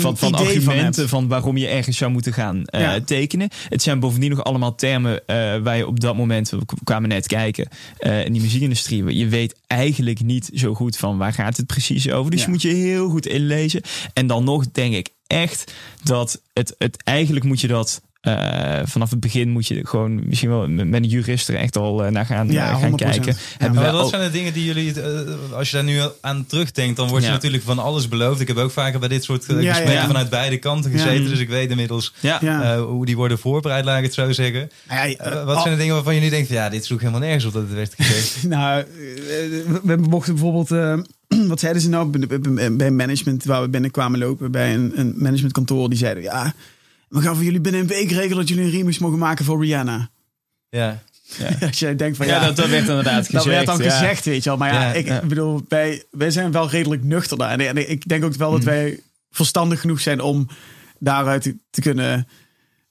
van, van argumenten van, van, waarom je ergens zou moeten gaan tekenen. Het zijn bovendien nog allemaal termen waar je op dat moment, we kwamen net kijken, in die muziekindustrie, je weet eigenlijk niet zo goed van waar gaat het precies over. Dus moet je heel goed inlezen. En dan nog denk ik echt dat het, het eigenlijk moet je dat uh, vanaf het begin moet je gewoon misschien wel met een jurist er echt al uh, naar gaan, ja, uh, gaan kijken. Ja, maar wat zijn de dingen die jullie, als je daar nu aan terugdenkt, dan word je ja. natuurlijk van alles beloofd. Ik heb ook vaker bij dit soort gesprekken vanuit beide kanten gezeten, dus ik weet inmiddels hoe die worden voorbereid, laat ik het zo zeggen. wat zijn de dingen waarvan je nu denkt, ja, dit sloeg helemaal nergens op dat het werd gezegd? nou, we mochten bijvoorbeeld wat zeiden ze nou bij management waar we binnenkwamen lopen bij een, een managementkantoor die zeiden ja we gaan voor jullie binnen een week regelen dat jullie een remix mogen maken voor Rihanna. Ja. Ja. Als jij denkt van ja, dat, dat werd inderdaad gezegd. Dat werd dan ja. gezegd, weet je wel. Maar ja, ik bedoel, wij, wij zijn wel redelijk nuchter daar. En, ik denk ook wel dat mm. wij verstandig genoeg zijn om daaruit te kunnen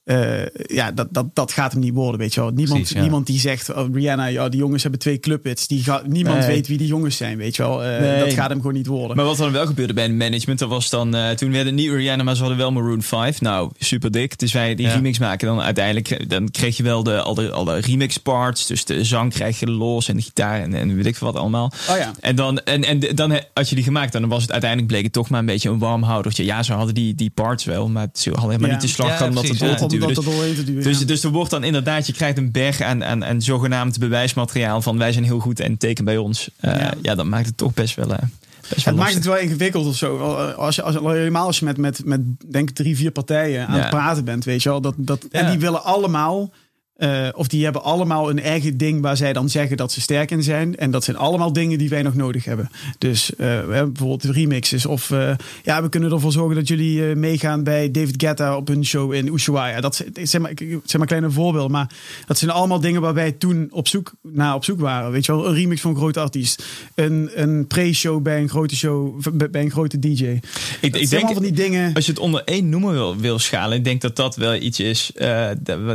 uh, ja, dat, dat, dat gaat hem niet worden, weet je wel. Niemand, niemand die zegt, oh, Rihanna, ja, die jongens hebben twee clubhits. Die gaat, niemand weet wie die jongens zijn, weet je wel. Uh, Dat gaat hem gewoon niet worden. Maar wat dan wel gebeurde bij het management, dat was dan, uh, toen werden niet Rihanna, maar ze hadden wel Maroon 5. Nou, super dik. Dus wij die remix maken, dan uiteindelijk, dan kreeg je wel de, al, de, al de remix parts. Dus de zang krijg je los en de gitaar en, en weet ik veel wat allemaal. Oh ja. En dan, en, en dan had je die gemaakt, dan was het uiteindelijk bleek het toch maar een beetje een warmhoudertje. Ja, ze hadden die, die parts wel, maar ze hadden helemaal niet de slag ja, omdat het dus, dus, dus er wordt dan inderdaad, je krijgt een berg aan, aan, aan zogenaamd bewijsmateriaal van wij zijn heel goed en teken bij ons. Uh, ja. ja, dat maakt het toch best wel. Uh, best wel het maakt het wel ingewikkeld of zo. Als je, als, helemaal als je met, met, met denk drie, vier partijen aan het praten bent, weet je wel. Dat, dat, En die willen allemaal uh, of die hebben allemaal een eigen ding waar zij dan zeggen dat ze sterk in zijn. En dat zijn allemaal dingen die wij nog nodig hebben. Dus uh, bijvoorbeeld remixes. Of uh, ja, we kunnen ervoor zorgen dat jullie meegaan bij David Guetta op hun show in Ushuaia. Dat zijn maar, zijn maar kleine voorbeelden. Maar dat zijn allemaal dingen waar wij toen op zoek naar op zoek waren. Weet je wel, een remix van een grote artiest. Een, een pre-show bij een grote show, bij een grote DJ. Ik, ik denk van die dingen. Als je het onder één noemen wil, wil schalen, ik denk dat dat wel iets is.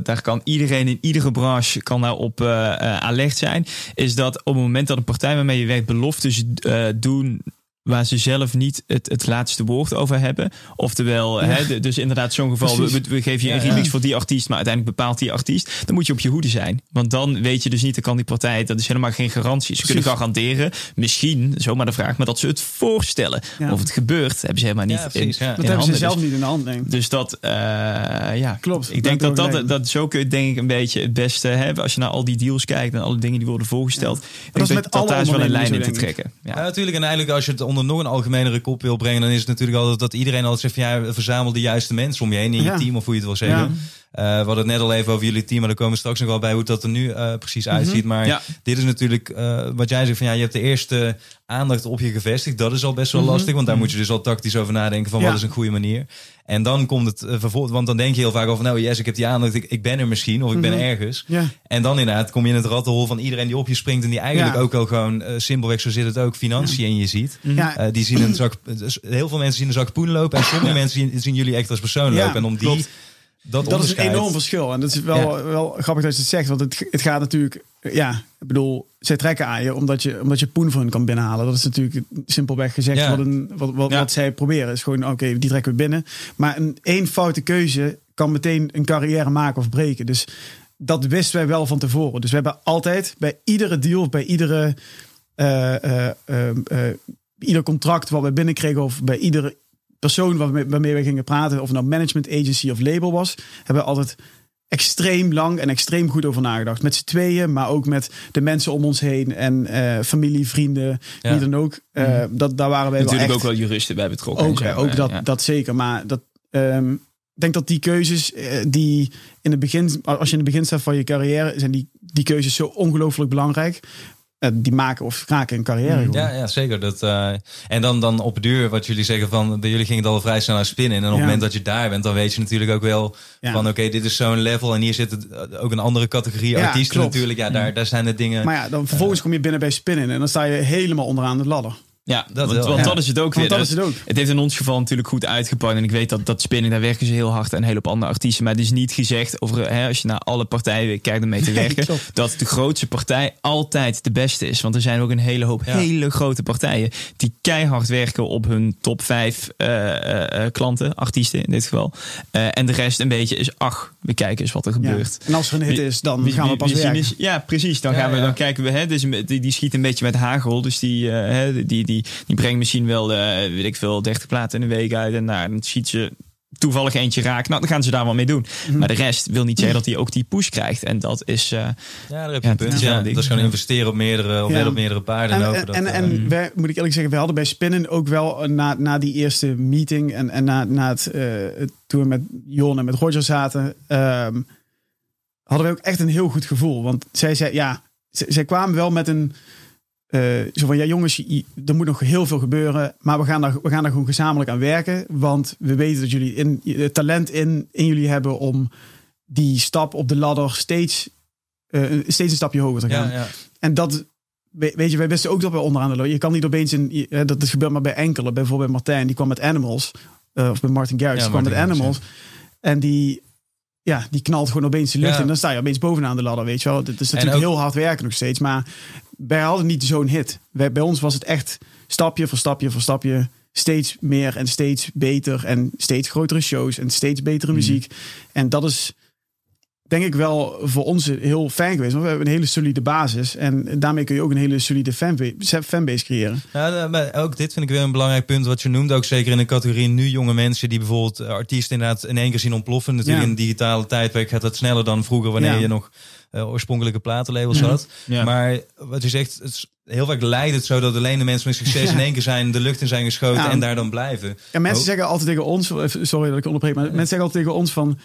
daar kan iedereen in iedere branche kan daarop uh, alert zijn. Is dat op het moment dat een partij waarmee je werkt beloftes uh, doen waar ze zelf niet het, het laatste woord over hebben. Oftewel, hè, dus inderdaad zo'n geval, we, we, geven je een remix voor die artiest, maar uiteindelijk bepaalt die artiest. Dan moet je op je hoede zijn. Want dan weet je dus niet, dan kan die partij, dat is helemaal geen garantie. Ze kunnen garanderen, misschien, zomaar de vraag, maar dat ze het voorstellen. Of het gebeurt, hebben ze helemaal niet in, Dat hebben ze zelf dus, niet in de hand, denk ik. Dus dat, uh, ja. Klopt. Ik denk dat, dat, dat, zo kun je denk ik een beetje het beste hebben. Als je naar al die deals kijkt en alle dingen die worden voorgesteld. Dat, is met dat daar is wel een lijn in te trekken. Ja. natuurlijk. En eigenlijk als je het onder nog een algemenere kop wil brengen, dan is het natuurlijk altijd dat iedereen altijd zegt van ja, verzamel de juiste mensen om je heen in je team of hoe je het wil zeggen. Uh, we hadden het net al even over jullie team, maar daar komen we straks nog wel bij hoe dat er nu uh, precies mhm. uitziet. Maar dit is natuurlijk uh, wat jij zegt van ja, je hebt de eerste aandacht op je gevestigd. Dat is al best wel mhm. lastig, want daar moet je dus al tactisch over nadenken van wat is een goede manier. En dan komt het vervolgens, want dan denk je heel vaak over nou yes, ik heb die aandacht, ik, ik ben er misschien of ik ben mhm. ergens. En dan inderdaad kom je in het rattenhol van iedereen die op je springt en die eigenlijk ook al gewoon simpelweg, zo zit het ook, financiën in je ziet. die zien een zak, dus heel veel mensen zien een zak poen lopen en sommige mensen zien, zien, jullie echt als persoon lopen. En om die... Dat, dat is een enorm verschil. En dat is wel, wel grappig dat je het zegt. Want het, het gaat natuurlijk... Ja, ik bedoel, zij trekken aan je omdat je, omdat je poen voor hun kan binnenhalen. Dat is natuurlijk simpelweg gezegd wat, een, wat, wat, wat zij proberen. Is gewoon, oké, die trekken we binnen. Maar een één foute keuze kan meteen een carrière maken of breken. Dus dat wisten wij wel van tevoren. Dus we hebben altijd bij iedere deal, bij iedere... Uh, uh, uh, ieder contract wat we binnenkregen of bij iedere persoon waarmee, waarmee we gingen praten, of het nou management agency of label was, hebben we altijd extreem lang en extreem goed over nagedacht. Met z'n tweeën, maar ook met de mensen om ons heen en uh, familie, vrienden, wie dan ook. Uh, dat, daar waren wij Natuurlijk wel echt, ook wel juristen bij betrokken. Ook, ook dat, dat zeker. Maar dat, um, ik denk dat die keuzes uh, die in het begin, als je in het begin staat van je carrière, zijn die, die keuzes zo ongelooflijk belangrijk. Eh, die maken of raken een carrière. Mm. Ja, ja, zeker. Dat, uh, en dan, dan op duur, wat jullie zeggen van, bij jullie ging het al vrij snel naar spinnen. En op het moment dat je daar bent, dan weet je natuurlijk ook wel van, oké, dit is zo'n level. En hier zit het, eh, ook een andere categorie ja, artiesten natuurlijk. Ja, daar, daar zijn de dingen. Maar ja, dan vervolgens kom je binnen bij spinnen en dan sta je helemaal onderaan de ladder. Ja, dat want, want dat is het ook weer. Dat is het, ook. het heeft in ons geval natuurlijk goed uitgepakt. En ik weet dat dat spinning, daar werken ze heel hard en heel op andere artiesten. Maar het is niet gezegd, over, hè, als je naar alle partijen kijkt om mee te werken, dat de grootste partij altijd de beste is. Want er zijn ook een hele hoop hele grote partijen die keihard werken op hun top vijf uh, uh, klanten, artiesten in dit geval. en de rest een beetje is, ach, we kijken eens wat er gebeurt. En als er een hit is, dan gaan we pas werken. ja, precies. Dan, gaan we, dan kijken we, hè, dus die, die schiet een beetje met hagel. Dus die, die, die die, brengt misschien wel, uh, weet ik veel, 30 platen in een week uit. En nou, dan schiet ze toevallig eentje raak. Nou, dan gaan ze daar wel mee doen. Mhm. Maar de rest wil niet zeggen dat hij ook die push krijgt. En dat is. Uh, ja, daar heb je een punt. Ja, dat is gewoon investeren op meerdere, op meerdere paarden. En, en, en, en wij, moet ik eerlijk zeggen, we hadden bij Spinnen ook wel na, na die eerste meeting en, en na, na het, uh, toen we met Jon en met Roger zaten, um, hadden we ook echt een heel goed gevoel. Want zij zei, ja, zij kwamen wel met een uh, zo van ja, jongens, er moet nog heel veel gebeuren. Maar we gaan, daar, we gaan daar gewoon gezamenlijk aan werken. Want we weten dat jullie in, het talent in, in jullie hebben om die stap op de ladder steeds, uh, steeds een stapje hoger te gaan. Ja, ja. En dat, weet je, wij wisten ook dat we onderaan de ladder. Je kan niet opeens in, dat is gebeurd maar bij enkele. Bijvoorbeeld Martijn, die kwam met Animals. Uh, of bij Martin Garrix, die kwam met Animals. En die ja, die knalt gewoon opeens de lucht en dan sta je opeens bovenaan de ladder, weet je wel. Het is natuurlijk heel hard werken nog steeds, maar wij hadden niet zo'n hit. Wij, bij ons was het echt stapje voor stapje voor stapje steeds meer en steeds beter en steeds grotere shows en steeds betere mhm. muziek. En dat is denk ik wel voor ons heel fijn geweest. Want we hebben een hele solide basis. En daarmee kun je ook een hele solide fanbase, fanbase creëren. Ja, maar ook dit vind ik weer een belangrijk punt. Wat je noemt ook zeker in de categorie nu jonge mensen die bijvoorbeeld artiesten inderdaad in één keer zien ontploffen. Natuurlijk in digitale tijdperk gaat dat sneller dan vroeger wanneer je nog uh, oorspronkelijke platenlabels had. Maar wat je zegt, het is, heel vaak leidt het zo dat alleen de mensen met succes in één keer zijn, de lucht in zijn geschoten en daar dan blijven. Ja, mensen zeggen altijd tegen ons, sorry dat ik onderbreek, maar mensen zeggen altijd tegen ons van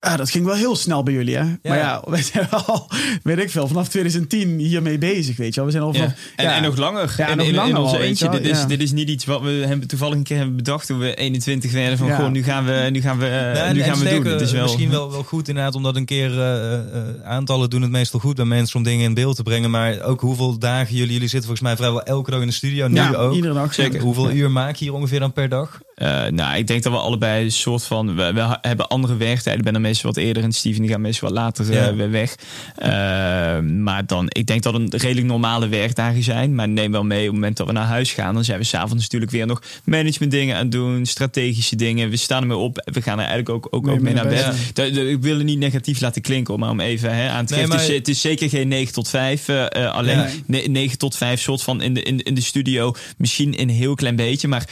ja, dat ging wel heel snel bij jullie, hè? Maar ja, we zijn al, weet ik veel, vanaf 2010 hiermee bezig, weet je wel. We zijn al van, en, en, nog langer. Ja, en, nog in, langer in onze eentje. Dit is, dit is niet iets wat we hebben, toevallig een keer hebben bedacht toen we 21 werden. Van gewoon, nu gaan we, nu gaan we, uh, nu gaan we doen. Het is wel, misschien wel, wel goed inderdaad, omdat een keer uh, aantallen doen het meestal goed bij mensen om dingen in beeld te brengen. Maar ook hoeveel dagen jullie, jullie zitten volgens mij vrijwel elke dag in de studio. Nu ook. iedere dag. Zeker. Hoeveel uur maak je hier ongeveer dan per dag? Uh, nou, ik denk dat we allebei een soort van. We, we hebben andere werktijden. Er meestal wat eerder en Steven die gaat meestal wat later uh, weer weg. Uh, maar dan, ik denk dat een redelijk normale werkdagen zijn. Maar neem wel mee, op het moment dat we naar huis gaan, dan zijn we s'avonds natuurlijk weer nog management dingen aan doen, strategische dingen. We staan ermee op. We gaan er eigenlijk ook, ook, ook mee naar bed. Ja. ik wil het niet negatief laten klinken, maar om even hè, aan te geven. Het, is, het, is, zeker geen 9 tot 5. alleen ja. 9 tot 5 soort van in de, in, in de studio. Misschien een heel klein beetje. Maar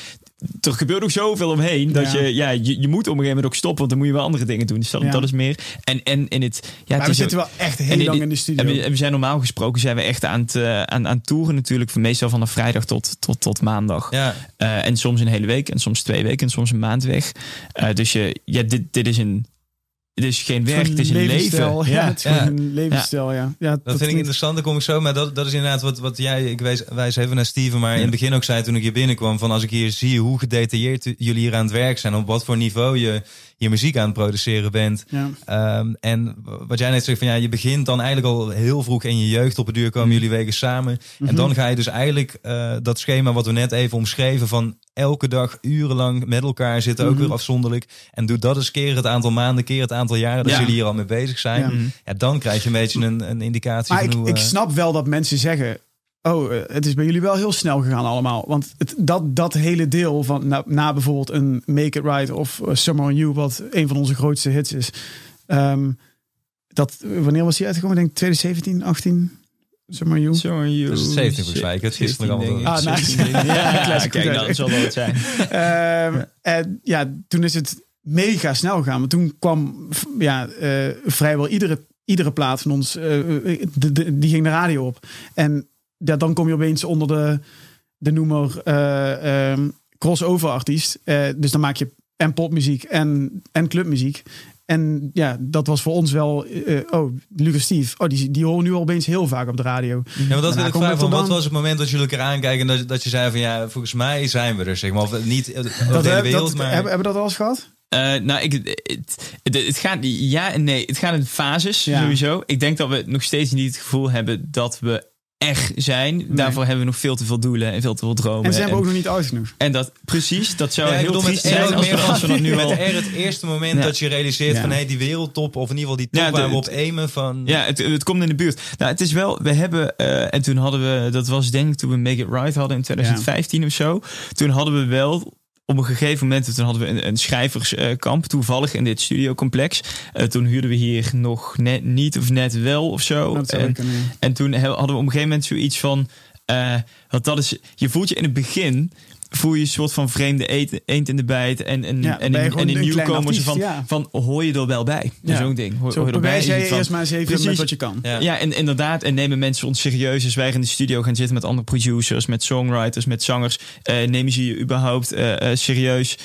er gebeurt ook zoveel omheen dat je, ja, je, je moet op een gegeven moment ook stoppen, want dan moet je wel andere dingen doen. Dus dat, dat is meer. En, en in het, ja, maar we zitten wel echt heel lang in de studio. En we, zijn normaal gesproken zijn we echt aan het, uh, aan, aan toeren natuurlijk, van meestal vanaf vrijdag tot, tot, tot maandag. Ja. Uh, en soms een hele week, en soms twee weken, en soms een maand weg. Uh, dus je, ja, dit, dit is een het is geen werk, het is een leven. Ja, het is ja. een levensstijl, ja. ja. dat, vind ik interessant, daar kom ik zo. Maar dat, dat is inderdaad wat, wat jij, ik wijs, wijs even naar Steven, maar in het begin ook zei toen ik hier binnenkwam, van als ik hier zie hoe gedetailleerd jullie hier aan het werk zijn, op wat voor niveau je je muziek aan het produceren bent. Ja. Um, en wat jij net zegt, van ja, je begint dan eigenlijk al heel vroeg in je jeugd. Op het duur komen mm. jullie wegen samen. En mhm. dan ga je dus eigenlijk uh, dat schema wat we net even omschreven van elke dag urenlang met elkaar zitten, ook mhm. weer afzonderlijk. En doe dat eens keer het aantal maanden, keer het aantal jaren dat jullie hier al mee bezig zijn. Ja. ja. dan krijg je een beetje een, een indicatie maar van ik, hoe... Ik eh, snap wel dat mensen zeggen, Oh, eh, het is bij jullie wel heel snel gegaan allemaal. Want het, dat, dat hele deel van na, na, bijvoorbeeld een Make It Right of uh, Summer on You, wat een van onze grootste hits is. Um, dat, wanneer was die uitgekomen? Ik denk 2017, 18. Summer on You. Summer on You. 2017 volgens mij. Ik het gisteren allemaal. Ah, nice. ja, classic. Kijk, dat zal wel het zijn. um, en ja, toen is het mega snel gegaan. Maar toen kwam ja, uh, vrijwel iedere, iedere plaat van ons, uh, de, de, die ging de radio op. En ja, dan kom je opeens onder de, de noemer uh, um, crossover artiest. Uh, dus dan maak je en popmuziek en, en clubmuziek. En ja, dat was voor ons wel. Uh, oh, Lucas Steve. Oh, die, die horen nu al opeens heel vaak op de radio. Ja, maar dat wil ik vragen. Van, wat was het moment dat jullie elkaar aankijken en dat, dat je zei van ja, volgens mij zijn we er, zeg maar. Of niet dat, de wereld, maar... Hebben, hebben we dat al eens gehad? Uh, nou, ik, het, het, het, gaat ja en nee. Het gaat in fases sowieso. Ik denk dat we nog steeds niet het gevoel hebben dat we echt zijn. Daarvoor hebben we nog veel te veel doelen en veel te veel dromen. En ze hebben ook nog niet oud genoeg. En dat, precies, dat zou ja, heel triest zijn als, we, als we dat nu al... Met het eerste moment dat je realiseert van... hé, hey, die wereldtop, of in ieder geval die top waar we op aimen van... Ja, het, het komt in de buurt. Nou, het is wel, we hebben... Uh, en toen hadden we, dat was denk ik toen we Make It Right hadden in 2015 of zo. Toen hadden we wel op een gegeven moment, toen hadden we een, een schrijverskamp, toevallig in dit studiocomplex. Uh, toen huurden we hier nog net niet of net wel of zo. En, en, toen hadden we op een gegeven moment zoiets van. Uh, want dat is, je voelt je in het begin voel je een soort van vreemde eend in de bijt. En, en, en, en, en in nieuwkomers van, van hoor je er wel bij. Ja. Zo'n ding. Hoor, Zo, hoor je erbij. jij eerst maar eens even precies. met wat je kan. Ja, ja en inderdaad. En nemen mensen ons serieus. Als wij in de studio gaan zitten met andere producers, met songwriters, met zangers. Uh, nemen ze je überhaupt uh, uh, serieus?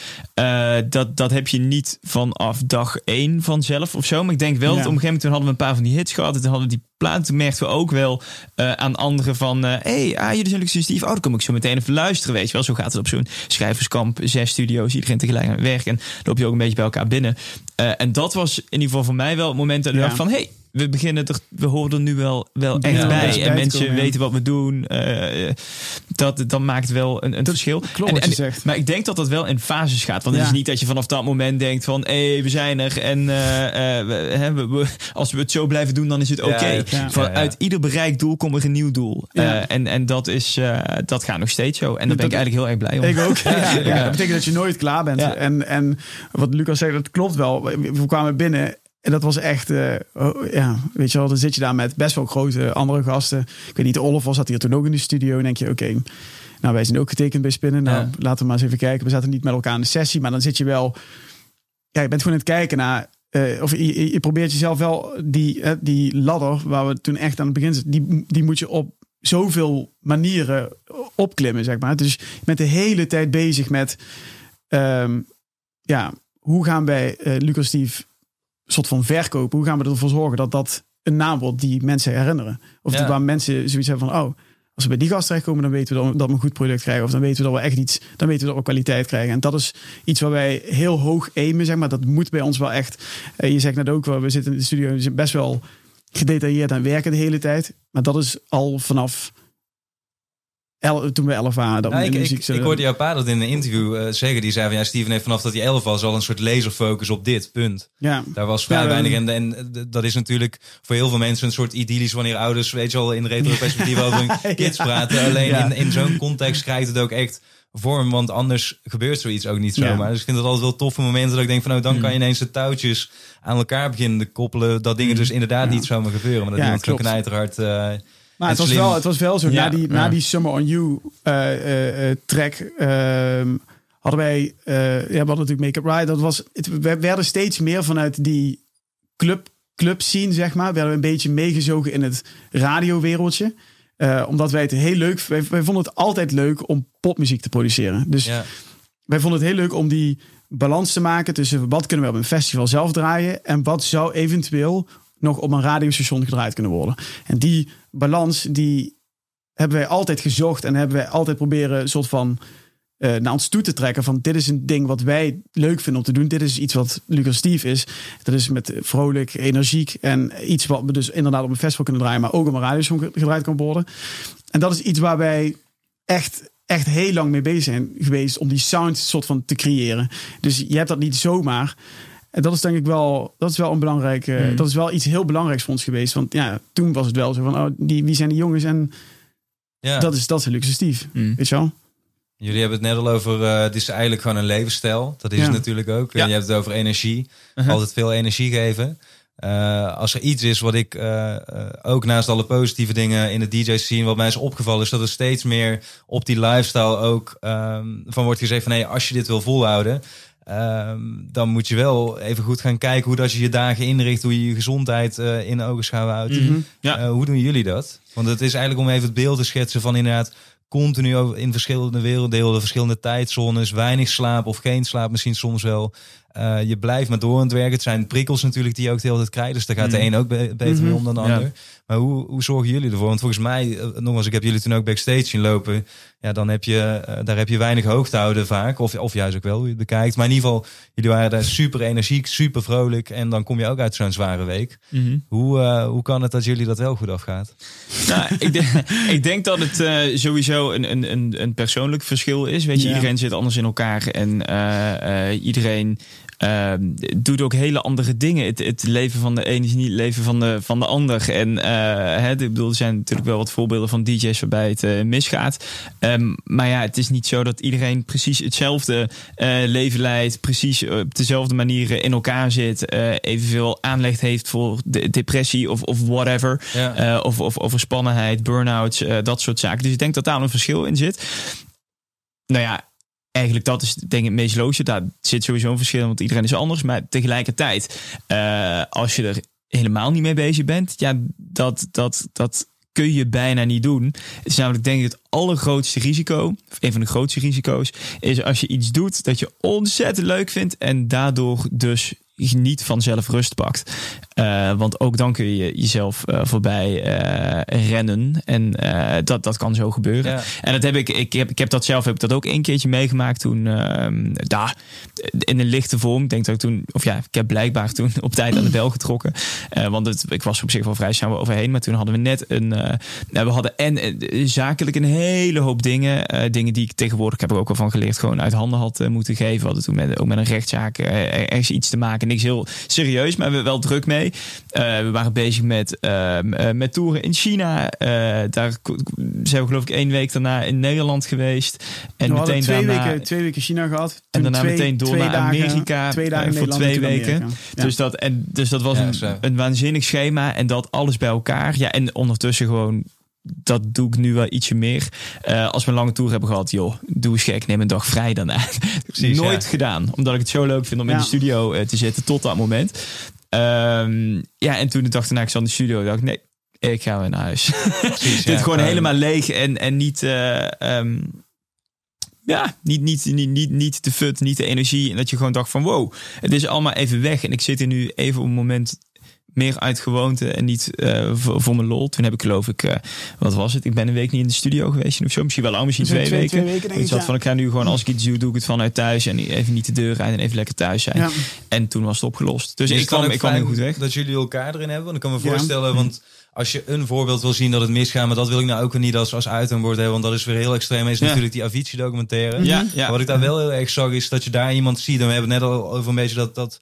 dat, dat heb je niet vanaf dag één vanzelf of zo. Maar ik denk wel dat op een gegeven moment toen hadden we een paar van die hits gehad. En toen hadden we die plaat. Toen merkten we ook wel aan anderen van... Hé, hey, ah, jullie zijn Steve. Oh, dan kom ik zo meteen even luisteren, weet je wel. Zo gaat op zo'n schrijverskamp, zes studio's, iedereen tegelijk aan het werk. En loop je ook een beetje bij elkaar binnen. Uh, en dat was in ieder geval voor mij wel het moment dat ik dacht van... hey, we beginnen er, we horen er nu wel, wel echt bij. En mensen weten wat we doen. Uh, dat, dan maakt wel een, een verschil. Klopt en, en, Maar ik denk dat dat wel in fases gaat. Want het is niet dat je vanaf dat moment denkt van... hé, hey, we zijn er en uh, we, we, als we het zo blijven doen, dan is het oké. Okay. Uit ieder bereikt doel komt er een nieuw doel. en, en dat, is, dat gaat nog steeds zo. En daar ben ik eigenlijk heel erg blij om. Ik ook. ja, Dat betekent dat je nooit klaar bent. En, en wat Lucas zegt, dat klopt wel. We kwamen binnen en dat was echt, uh, ja, weet je wel, dan zit je daar met best wel grote andere gasten. Ik weet niet, Olaf was zat hier toen ook in de studio. En denk je, oké, nou wij zijn ook getekend bij Spinnen. Nou, laten we maar eens even kijken. We zaten niet met elkaar in de sessie, maar dan zit je wel, ja, je bent gewoon aan het kijken naar, uh, of je, je, probeert jezelf wel, die, uh, die ladder waar we toen echt aan het begin zitten, die, die moet je op zoveel manieren opklimmen, zeg maar. Dus je bent de hele tijd bezig met, um, ja, hoe gaan wij Lucas Steve soort van verkopen. Hoe gaan we ervoor zorgen dat dat een naam wordt die mensen herinneren? Of waar mensen zoiets hebben van, oh, als we bij die gast terechtkomen, dan weten we dat we een goed product krijgen. Of dan weten we dat we echt iets, dan weten we dat we kwaliteit krijgen. En dat is iets waar wij heel hoog aimen, zeg maar. Dat moet bij ons wel echt. Eh, je zegt net ook wel, we zitten in de studio, best wel gedetailleerd aan werken de hele tijd. Maar dat is al vanaf toen we elf waren. Dat nou, ik, ik, ik, hoorde jouw pa dat in een interview uh, zeggen. Die zei van ja, Steven heeft vanaf dat hij elf was al een soort laserfocus op dit punt. Ja. Daar was vrij weinig. En, en dat is natuurlijk voor heel veel mensen een soort idyllisch wanneer ouders, weet je wel, in retro perspectief over hun kids praten. Alleen in, in zo'n context krijgt het ook echt vorm, want anders gebeurt zoiets ook niet zomaar. Dus ik vind het altijd wel toffe momenten dat ik denk van nou, dan kan je ineens de touwtjes aan elkaar beginnen te koppelen. Dat dingen dus inderdaad niet zomaar gebeuren. Maar dat ja, iemand zo knijterhard... Uh, maar het was, wel, het was wel zo, na, die, na die Summer on You uh, uh, track ehm, hadden wij, ja, we hadden natuurlijk Make Up Right. Dat was, het, we werden steeds meer vanuit die club, club scene, zeg maar, werden we een beetje meegezogen in het radiowereldje. omdat wij het heel leuk, wij, wij, vonden het altijd leuk om popmuziek te produceren. Dus ja. wij vonden het heel leuk om die balans te maken tussen wat kunnen we op een festival zelf draaien en wat zou eventueel nog op een radiostation gedraaid kunnen worden. En die balans, die hebben wij altijd gezocht en hebben wij altijd proberen een soort van uh, naar ons toe te trekken. Van dit is een ding wat wij leuk vinden om te doen. Dit is iets wat Steve is. Dat is met vrolijk, energiek en iets wat we dus inderdaad op een festival kunnen draaien, maar ook op een radiostation gedraaid kan worden. En dat is iets waar wij echt echt heel lang mee bezig zijn geweest om die sound soort van te creëren. Dus je hebt dat niet zomaar. En dat is denk ik wel, dat is wel een belangrijke, hmm. dat is wel iets heel belangrijks voor ons geweest. Want ja, toen was het wel zo van, oh, die, wie zijn die jongens? En ja. dat is, dat is luxe Steve, mm. weet je wel? Jullie hebben het net al over, uh, het is eigenlijk gewoon een levensstijl. Dat is het natuurlijk ook. En je hebt het over energie. Uh-huh. Altijd veel energie geven. Uh, als er iets is wat ik uh, ook naast alle positieve dingen in de DJ scene, wat mij is opgevallen, is dat er steeds meer op die lifestyle ook um, van wordt gezegd van hey, als je dit wil volhouden, Um, dan moet je wel even goed gaan kijken hoe dat je je dagen inricht, hoe je je gezondheid uh, in ogenschouw houdt. Mm -hmm. ja. uh, hoe doen jullie dat? Want het is eigenlijk om even het beeld te schetsen van inderdaad continu in verschillende werelddelen, verschillende tijdzones, weinig slaap of geen slaap misschien soms wel. Uh, je blijft maar door aan het werken. Het zijn prikkels natuurlijk die je ook de hele tijd krijgt. Dus daar gaat de mhm. een ook beter mee mhm. om dan de ander. Maar hoe, hoe zorgen jullie ervoor? Want volgens mij, nogmaals, ik heb jullie toen ook backstage zien lopen ja, dan heb je, uh, daar heb je weinig hoogte houden vaak. Of, of juist ook wel, hoe je het bekijkt. Maar in ieder geval, jullie waren daar super energiek, super vrolijk. En dan kom je ook uit zo'n zware week. Mm -hmm. hoe, hoe kan het dat jullie dat wel goed afgaat? Nou, ik, denk, ik denk dat het sowieso een, een, een persoonlijk verschil is. Weet je, ja. iedereen zit anders in elkaar. En iedereen uh, doet ook hele andere dingen. Het, het, leven van de een is niet het leven van de, van de ander. En uh, hè, ik bedoel, er zijn natuurlijk wel wat voorbeelden van DJ's waarbij het uh, misgaat. Um, maar ja, het is niet zo dat iedereen precies hetzelfde uh, leven leidt, precies op dezelfde manieren in elkaar zit, evenveel aanleg heeft voor de depressie of, of whatever. Ja. of, of overspannenheid, burn-outs, dat soort zaken. Dus ik denk dat daar een verschil in zit. Nou ja, eigenlijk dat is denk ik het meest logische. Daar zit sowieso een verschil, want iedereen is anders. Maar tegelijkertijd, uh, als je er helemaal niet mee bezig bent, ja, dat, dat, dat kun je bijna niet doen. Het is namelijk denk ik het allergrootste risico, of een van de grootste risico's, is als je iets doet dat je ontzettend leuk vindt en daardoor dus niet vanzelf rust pakt. Uh, want ook dan kun je jezelf uh, voorbij uh, rennen. En dat, dat kan zo gebeuren. Ja. En dat heb ik, ik heb, ik heb dat zelf heb ik dat ook een keertje meegemaakt toen ehm, daar in een lichte vorm. Ik denk dat ik toen, of ja, ik heb blijkbaar toen op tijd aan de bel getrokken. want het, ik was op zich wel vrij snel overheen. Maar toen hadden we net een. we hadden en zakelijk een hele hoop dingen. dingen die ik tegenwoordig heb ik ook al van geleerd, gewoon uit handen had moeten geven. We hadden toen met, ook met een rechtszaak ergens iets te maken. Niks heel serieus, maar we wel druk mee. Uh, we waren bezig met, uh, met toeren in China. Uh, daar zijn we geloof ik één week daarna in Nederland geweest. En we meteen twee, daarna, weken, twee weken China gehad. En daarna twee, meteen door naar Amerika. Twee dagen voor twee weken. Dus, dat, en, dus dat was een, een waanzinnig schema. En dat alles bij elkaar. Ja, en ondertussen gewoon dat doe ik nu wel ietsje meer. Uh, als we een lange tour hebben gehad, joh, doe eens gek, neem een dag vrij daarna. Precies, Nooit gedaan, omdat ik het zo leuk vind om in de studio uh, te zitten tot dat moment. Um, ja, en toen de dag daarna ik zat in de studio, dacht ik, nee, ik ga weer naar huis. Precies, Dit gewoon helemaal leeg en, en niet... Uh, um, ja, niet, niet, niet, niet, niet de fut, niet de energie. En dat je gewoon dacht van wow, het is allemaal even weg. En ik zit hier nu even op een moment meer uit gewoonte en niet uh, voor, voor, mijn lol. Toen heb ik geloof ik, uh, wat was het? Ik ben een week niet in de studio geweest of zo. Misschien wel al, misschien twee, twee, weken. Twee weken ik zat van, ik ga nu gewoon, als ik iets doe, doe ik het vanuit thuis. En even niet de deur rijden en even lekker thuis zijn. Ja. En toen was het opgelost. Dus ik kwam, ik kwam heel goed weg. Dat jullie elkaar erin hebben. Want ik kan me voorstellen, want als je een voorbeeld wil zien dat het misgaat, maar dat wil ik nou ook niet als, als uithangbord hebben, want dat is weer heel extreem. Is natuurlijk die Avicii documentaire. Ja, ja. Wat ik daar wel heel erg zag, is dat je daar iemand ziet. En we hebben het net al over een beetje dat, dat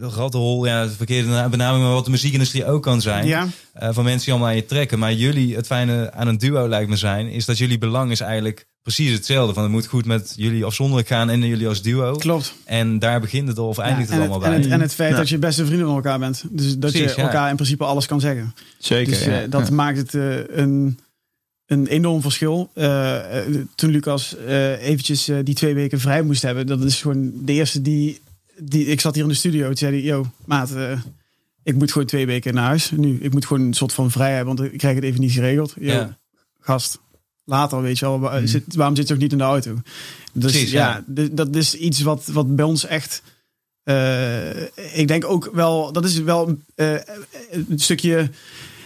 rattenhol, ja, verkeerde benaming, maar wat de muziekindustrie ook kan zijn. Ja. Uh, van mensen die allemaal aan je trekken. Maar jullie, het fijne aan een duo lijkt me zijn, is dat jullie belang is eigenlijk precies hetzelfde. Van het moet goed met jullie afzonderlijk gaan en jullie als duo. Klopt. En daar begint het al of eindigt het, allemaal bij. En het, en het feit dat je beste vrienden van elkaar bent. Dus dat je elkaar in principe alles kan zeggen. Zeker. Dus uh, dat maakt het uh, een, een enorm verschil. toen Lucas eventjes die twee weken vrij moest hebben, dat is gewoon de eerste die die, ik zat hier in de studio. Toen zei hij, yo, maat, uh, ik moet gewoon twee weken naar huis. Nu, ik moet gewoon een soort van vrijheid, want ik krijg het even niet geregeld. Yo, ja. Gast, later, weet je wel. Mhm. Zit, waarom zit je ook niet in de auto? Dus Precies, ja, ja. dat is iets wat, wat bij ons echt... Uh, ik denk ook wel, dat is wel uh, een stukje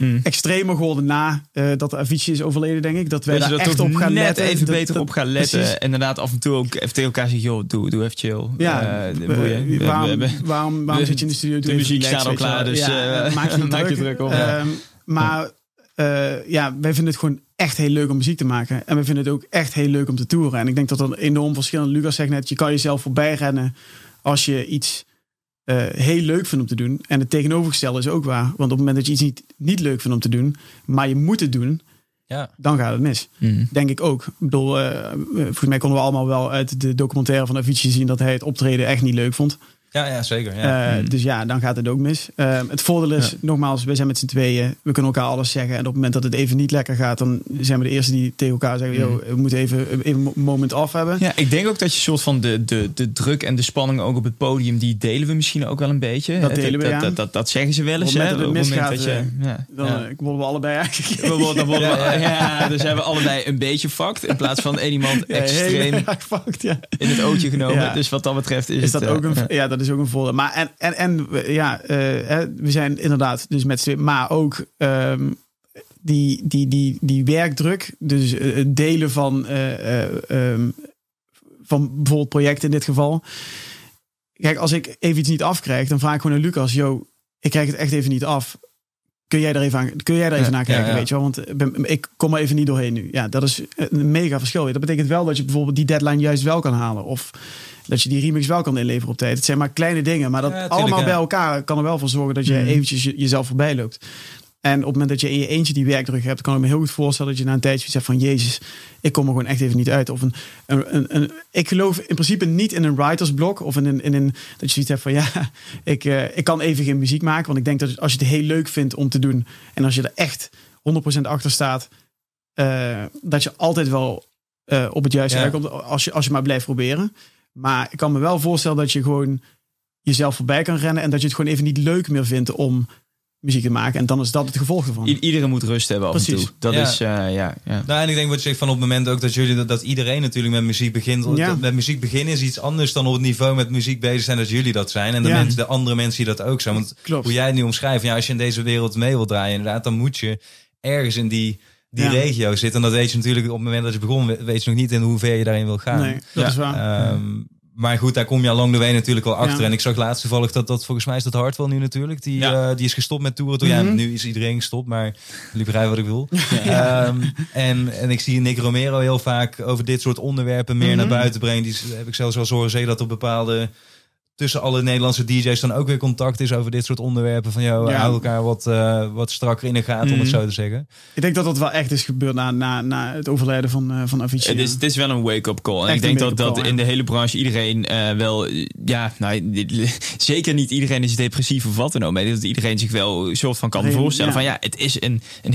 hmm. extremer geworden na uh, dat Avicii is overleden, denk ik. Dat wij daar echt op gaan net letten. even beter op gaan letten. Precies. Inderdaad, af en toe ook even tegen elkaar zeggen, joh, doe, doe even chill. Ja, uh, we, waarom, we, waarom, waarom zit je in de studio? De muziek staat al klaar, dus ja, uh, maak je, maak je druk op. Ehm, maar ja, wij vinden het gewoon echt heel leuk om muziek te maken. En we vinden het ook echt heel leuk om te toeren. En ik denk dat er een enorm verschil Lucas zegt net, je kan jezelf voorbij rennen als je iets uh, heel leuk vindt om te doen. En het tegenovergestelde is ook waar. Want op het moment dat je iets niet, niet leuk vindt om te doen, maar je moet het doen, ja. dan gaat het mis. Mm. Denk ik ook. Ik bedoel, uh, volgens mij konden we allemaal wel uit de documentaire van Avicii zien dat hij het optreden echt niet leuk vond. Ja, ja zeker. Ja. Uh, Dus ja, dan gaat het ook mis. Uh, het voordeel is, nogmaals, we zijn met z'n tweeën. We kunnen elkaar alles zeggen. En op het moment dat het even niet lekker gaat, dan zijn we de eerste die tegen elkaar zeggen: mm. we moeten even, een moment af hebben. Ja, ik denk ook dat je soort van de, de, de druk en de spanning ook op het podium, die delen we misschien ook wel een beetje. Dat delen we, dat, dat, dat, dat, zeggen ze wel eens. Op het moment, dat, het misgaat, dat je, eh, ja. dan ja. worden we allebei eigenlijk. We worden, worden ja, ja, dus hebben we allebei een beetje fucked. In plaats van één iemand extreem fucked, ja. in het ootje genomen. Dus wat dat betreft is, is dat ook een, ja, dat is ook een voordeel. Maar en, en, en ja, uh, we zijn inderdaad dus met z'n maar ook um, die, die, die, die werkdruk, dus het delen van, uh, um, van bijvoorbeeld projecten in dit geval. Kijk, als ik even iets niet afkrijg, dan vraag ik gewoon aan Lucas, yo, ik krijg het echt even niet af. Kun jij er even, aan, kun jij er even naar kijken, ja, ja. weet je wel? Want ik kom er even niet doorheen nu. Ja, dat is een mega verschil. Dat betekent wel dat je bijvoorbeeld die deadline juist wel kan halen. Of dat je die remix wel kan inleveren op tijd. Het zijn maar kleine dingen, maar dat allemaal bij elkaar kan er wel voor zorgen dat je mm. eventjes jezelf voorbij loopt. En op het moment dat je in je eentje die werkdruk hebt, kan ik me heel goed voorstellen dat je na een tijdje zegt van Jezus, ik kom er gewoon echt even niet uit. Of een, een, een, ik geloof in principe niet in een writersblok of in een, in een dat je zoiets hebt van ja, ik, uh, ik kan even geen muziek maken. Want ik denk dat als je het heel leuk vindt om te doen en als je er echt 100% achter staat, uh, dat je altijd wel uh, op het juiste ja. komt als je, als je maar blijft proberen. Maar ik kan me wel voorstellen dat je gewoon jezelf voorbij kan rennen. En dat je het gewoon even niet leuk meer vindt om muziek te maken. En dan is dat het gevolg ervan. iedereen moet rust hebben af Precies. en toe. Dat is, uh, ja, ja. Nou, en ik denk wat je zegt van op het moment ook dat jullie, dat, dat iedereen natuurlijk met muziek begint. Ja. Met muziek beginnen is iets anders dan op het niveau met muziek bezig zijn dat jullie dat zijn. En de, mensen, de andere mensen die dat ook zijn. Want Klopt. hoe jij het nu omschrijft, ja, als je in deze wereld mee wilt draaien, inderdaad, dan moet je ergens in die die regio zitten. En dat weet je natuurlijk op het moment dat je begon, weet je nog niet in hoever je daarin wil gaan. Nee, dat is waar. Um, maar goed, daar kom je along de way natuurlijk wel achter. En ik zag laatst toevallig dat, dat volgens mij is dat Hartwell nu natuurlijk. Die, ja. uh, die is gestopt met toeren. Toen, ja, mhm. nu is iedereen gestopt, maar jullie begrijpen wat ik wil. Um, en, en ik zie Nick Romero heel vaak over dit soort onderwerpen meer naar mhm. buiten brengen. Die heb ik zelfs wel zorgen dat op bepaalde tussen alle Nederlandse DJ's dan ook weer contact is over dit soort onderwerpen. Van jou, ja. hou elkaar wat, uh, wat strakker in de gaten, om het mhm. zo te zeggen. Ik denk dat dat wel echt is gebeurd na, na, na het overlijden van, uh, van Avicii. Het is, het is wel een wake-up call. En ik denk dat, dat in de hele branche iedereen uh, wel... Ja, nou, zeker niet iedereen is depressief of wat dan ook. Maar dat iedereen zich wel een soort van kan voorstellen van... Ja, het is een, een